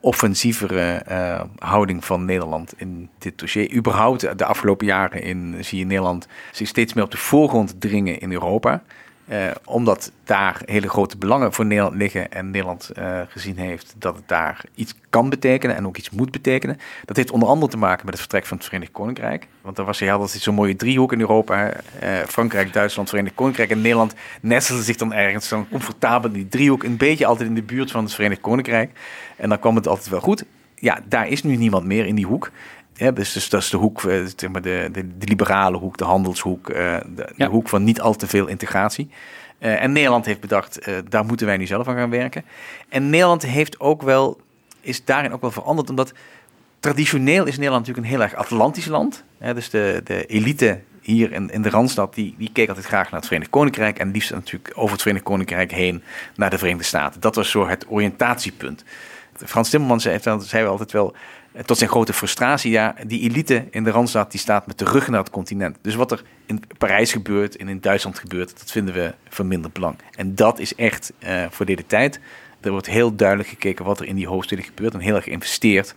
offensievere eh, houding van Nederland in dit dossier. Überhaupt de afgelopen jaren in, zie je Nederland zich steeds meer op de voorgrond dringen in Europa. Eh, omdat daar hele grote belangen voor Nederland liggen en Nederland eh, gezien heeft dat het daar iets kan betekenen en ook iets moet betekenen. Dat heeft onder andere te maken met het vertrek van het Verenigd Koninkrijk. Want er was je altijd zo'n mooie driehoek in Europa. Eh, Frankrijk, Duitsland, Verenigd Koninkrijk en Nederland nestelde zich dan ergens dan comfortabel in die driehoek. Een beetje altijd in de buurt van het Verenigd Koninkrijk. En dan kwam het altijd wel goed. Ja, daar is nu niemand meer in die hoek. Ja, dus, dus dat is de hoek, eh, zeg maar de, de, de liberale hoek, de handelshoek, eh, de, de Ja. hoek van niet al te veel integratie. Eh, en Nederland heeft bedacht, daar moeten wij nu zelf aan gaan werken. En Nederland heeft ook wel, is daarin ook wel veranderd, omdat traditioneel is Nederland natuurlijk een heel erg Atlantisch land. Hè, dus de, de elite hier in, in de Randstad, die, die keek altijd graag naar het Verenigd Koninkrijk. En liefst natuurlijk over het Verenigd Koninkrijk heen naar de Verenigde Staten. Dat was zo het oriëntatiepunt. Frans Timmermans zei, zei wel altijd wel, tot zijn grote frustratie, ja, die elite in de Randstad die staat met de rug naar het continent. Dus wat er in Parijs gebeurt en in Duitsland gebeurt, dat vinden we van minder belang. En dat is echt eh, voor deze tijd. Er wordt heel duidelijk gekeken wat er in die hoofdsteden gebeurt en heel erg geïnvesteerd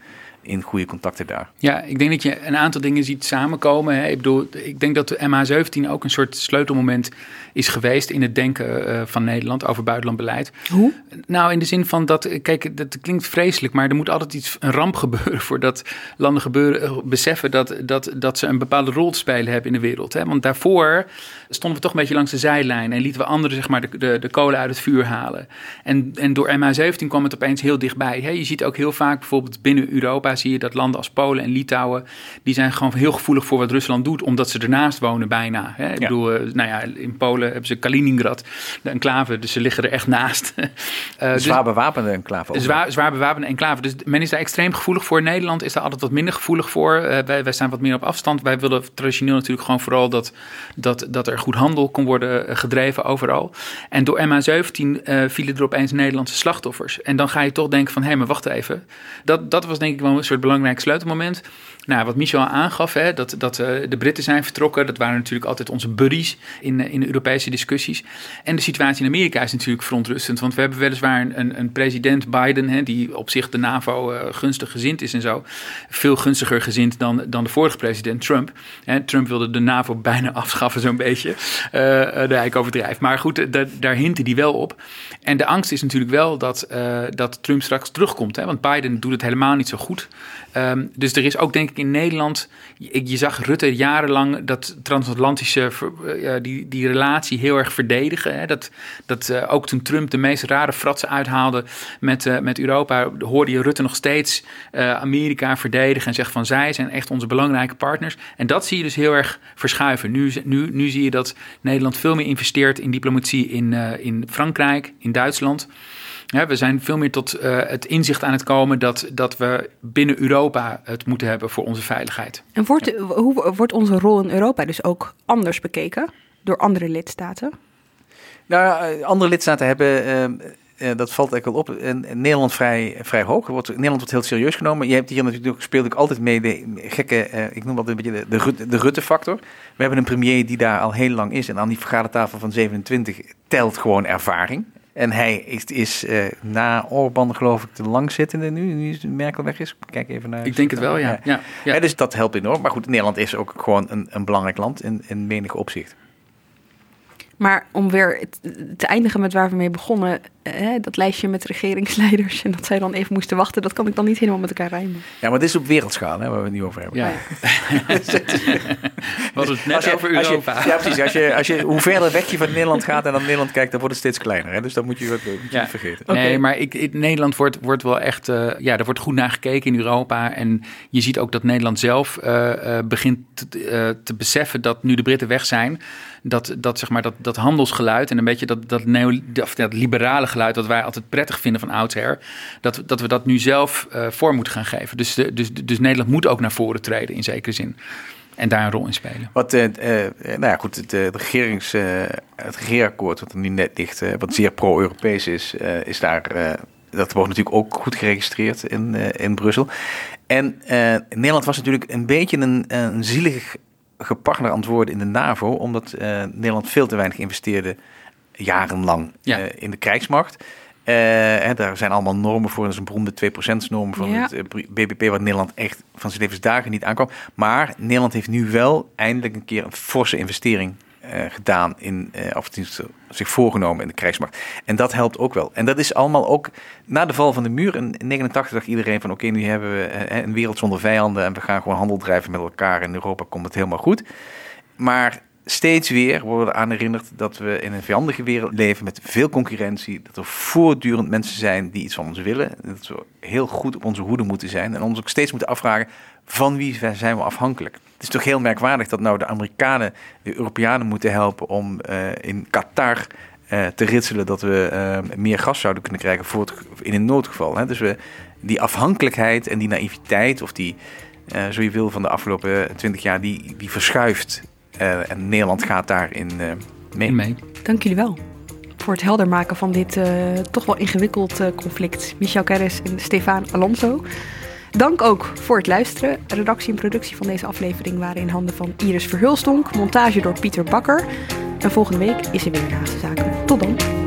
in goede contacten daar. Ja, ik denk dat je een aantal dingen ziet samenkomen. Hè. Ik bedoel, ik denk dat de MH17 ook een soort sleutelmoment is geweest in het denken eh, van Nederland over buitenlandbeleid. Hoe? Nou, in de zin van dat, kijk, dat klinkt vreselijk, maar er moet altijd iets, een ramp gebeuren voordat landen gebeuren, eh, beseffen dat, dat, dat ze een bepaalde rol te spelen hebben in de wereld. Hè? Want daarvoor stonden we toch een beetje langs de zijlijn en lieten we anderen zeg maar, de, de, de kolen uit het vuur halen. En, en door MH17 kwam het opeens heel dichtbij. Hè? Je ziet ook heel vaak bijvoorbeeld binnen Europa zie je dat landen als Polen en Litouwen, die zijn gewoon heel gevoelig voor wat Rusland doet, omdat ze ernaast wonen bijna. Hè? Ik bedoel, eh, nou ja, in Polen hebben ze Kaliningrad, de enclave, dus ze liggen er echt naast. Dus- zwaar bewapende enclave. ook zwaar, zwaar bewapende enclave. Dus men is daar extreem gevoelig voor. Nederland is daar altijd wat minder gevoelig voor. Eh, wij, wij staan wat meer op afstand. Wij willen traditioneel natuurlijk gewoon vooral dat, dat, dat er goed handel kon worden gedreven overal. En door MH17 eh, vielen er opeens Nederlandse slachtoffers. En dan ga je toch denken van, hé, maar wacht even. Dat, dat was denk ik wel soort belangrijk sleutelmoment. Nou, wat Michel aangaf, hè, dat, dat uh, de Britten zijn vertrokken. Dat waren natuurlijk altijd onze buddies in, in de Europese discussies. En de situatie in Amerika is natuurlijk verontrustend. Want we hebben weliswaar een, een, president Biden, hè, die op zich de NAVO uh, gunstig gezind is en zo. Veel gunstiger gezind dan, dan de vorige president Trump. Hè, Trump wilde de NAVO bijna afschaffen, zo'n beetje. Uh, daar ik overdrijf. Maar goed, daar, daar hintte hij wel op. En de angst is natuurlijk wel dat, dat Trump straks terugkomt. Hè, want Biden doet het helemaal niet zo goed. Um, dus er is ook denk ik in Nederland, je, zag Rutte jarenlang dat transatlantische, uh, die, die relatie heel erg verdedigen. Hè? Dat, dat uh, ook toen Trump de meest rare fratsen uithaalde met, uh, met Europa, hoorde je Rutte nog steeds Amerika verdedigen en zeggen van zij zijn echt onze belangrijke partners. En dat zie je dus heel erg verschuiven. Nu, nu, nu zie je dat Nederland veel meer investeert in diplomatie in, in Frankrijk, in Duitsland. Ja, we zijn veel meer tot uh, het inzicht aan het komen dat, dat we binnen Europa het moeten hebben voor onze veiligheid. En wordt, ja. hoe wordt onze rol in Europa dus ook anders bekeken door andere lidstaten? Nou, andere lidstaten hebben. Uh, dat valt eigenlijk wel op. In Nederland vrij, vrij hoog. Wordt, Nederland wordt heel serieus genomen. Je hebt hier natuurlijk speelt ook altijd mee de gekke, uh, ik noem dat een beetje de, de, Rutte, de Rutte-factor. We hebben een premier die daar al heel lang is. En aan die vergadertafel van 27 telt gewoon ervaring. En hij is, is uh, na Orban geloof ik de langzittende nu, nu Merkel weg is. Kijk even naar... Ik denk het wel, ja. ja. ja. ja dus dat helpt enorm. Maar goed, Nederland is ook gewoon een, een belangrijk land in, in menig opzicht. Maar om weer te eindigen met waar we mee begonnen, hè, dat lijstje met regeringsleiders en dat zij dan even moesten wachten, dat kan ik dan niet helemaal met elkaar rijmen. Ja, maar dit is op wereldschaal, hè, waar we het nu over hebben. Ja. Was het net je, over Europa. Je, ja, precies. Als je, als je, hoe verder weg je van Nederland gaat en naar Nederland kijkt, dan wordt het steeds kleiner. Hè? Dus dat moet je, moet je ja. niet vergeten. Okay. Nee, maar ik, ik, Nederland wordt, wordt wel echt, uh, ja, er wordt goed naar gekeken in Europa. En je ziet ook dat Nederland zelf uh, uh, begint te, te beseffen dat nu de Britten weg zijn, dat, dat, zeg maar, dat, dat handelsgeluid en een beetje dat, dat, neo, of dat liberale geluid dat wij altijd prettig vinden van oudsher, dat, dat we dat nu zelf uh, vorm moeten gaan geven. Dus, de, dus, dus Nederland moet ook naar voren treden in zekere zin. En daar een rol in spelen. Wat, uh, nou ja, goed, het, uh, regerings, het regeerakkoord, wat er nu net ligt, wat zeer pro-Europees is, is daar. dat wordt natuurlijk ook goed geregistreerd in, in Brussel. En Nederland was natuurlijk een beetje een, een zielig gepartner antwoorden in de NAVO, omdat Nederland veel te weinig investeerde jarenlang ja. uh, in de krijgsmacht. Uh, hè, daar zijn allemaal normen voor. Dat is een beroemde 2%-norm van ja. het BBP, wat Nederland echt van zijn levensdagen niet aankwam. Maar Nederland heeft nu wel eindelijk een keer een forse investering uh, gedaan in, uh, of zich voorgenomen in de krijgsmacht. En dat helpt ook wel. En dat is allemaal ook na de val van de muur in 89 dacht iedereen van oké, okay, nu hebben we uh, een wereld zonder vijanden en we gaan gewoon handel drijven met elkaar. In Europa komt het helemaal goed. Maar steeds weer worden aan herinnerd dat we in een vijandige wereld leven met veel concurrentie. Dat er voortdurend mensen zijn die iets van ons willen. Dat we heel goed op onze hoede moeten zijn en ons ook steeds moeten afvragen van wie zijn we afhankelijk. Het is toch heel merkwaardig dat nou de Amerikanen de Europeanen moeten helpen om uh, in Qatar uh, te ritselen dat we uh, meer gas zouden kunnen krijgen voor het, in een noodgeval. Hè? Dus we, die afhankelijkheid en die naïviteit, of die, zo je wil, van de afgelopen twintig jaar, die, die verschuift. En Nederland gaat daarin mee. mee. Dank jullie wel voor het helder maken van dit toch wel ingewikkeld conflict. Michel Keres en Stefan Alonso. Dank ook voor het luisteren. Redactie en productie van deze aflevering waren in handen van Iris Verhulstonk. Montage door Pieter Bakker. En volgende week is er weer Haagse Zaken. Tot dan.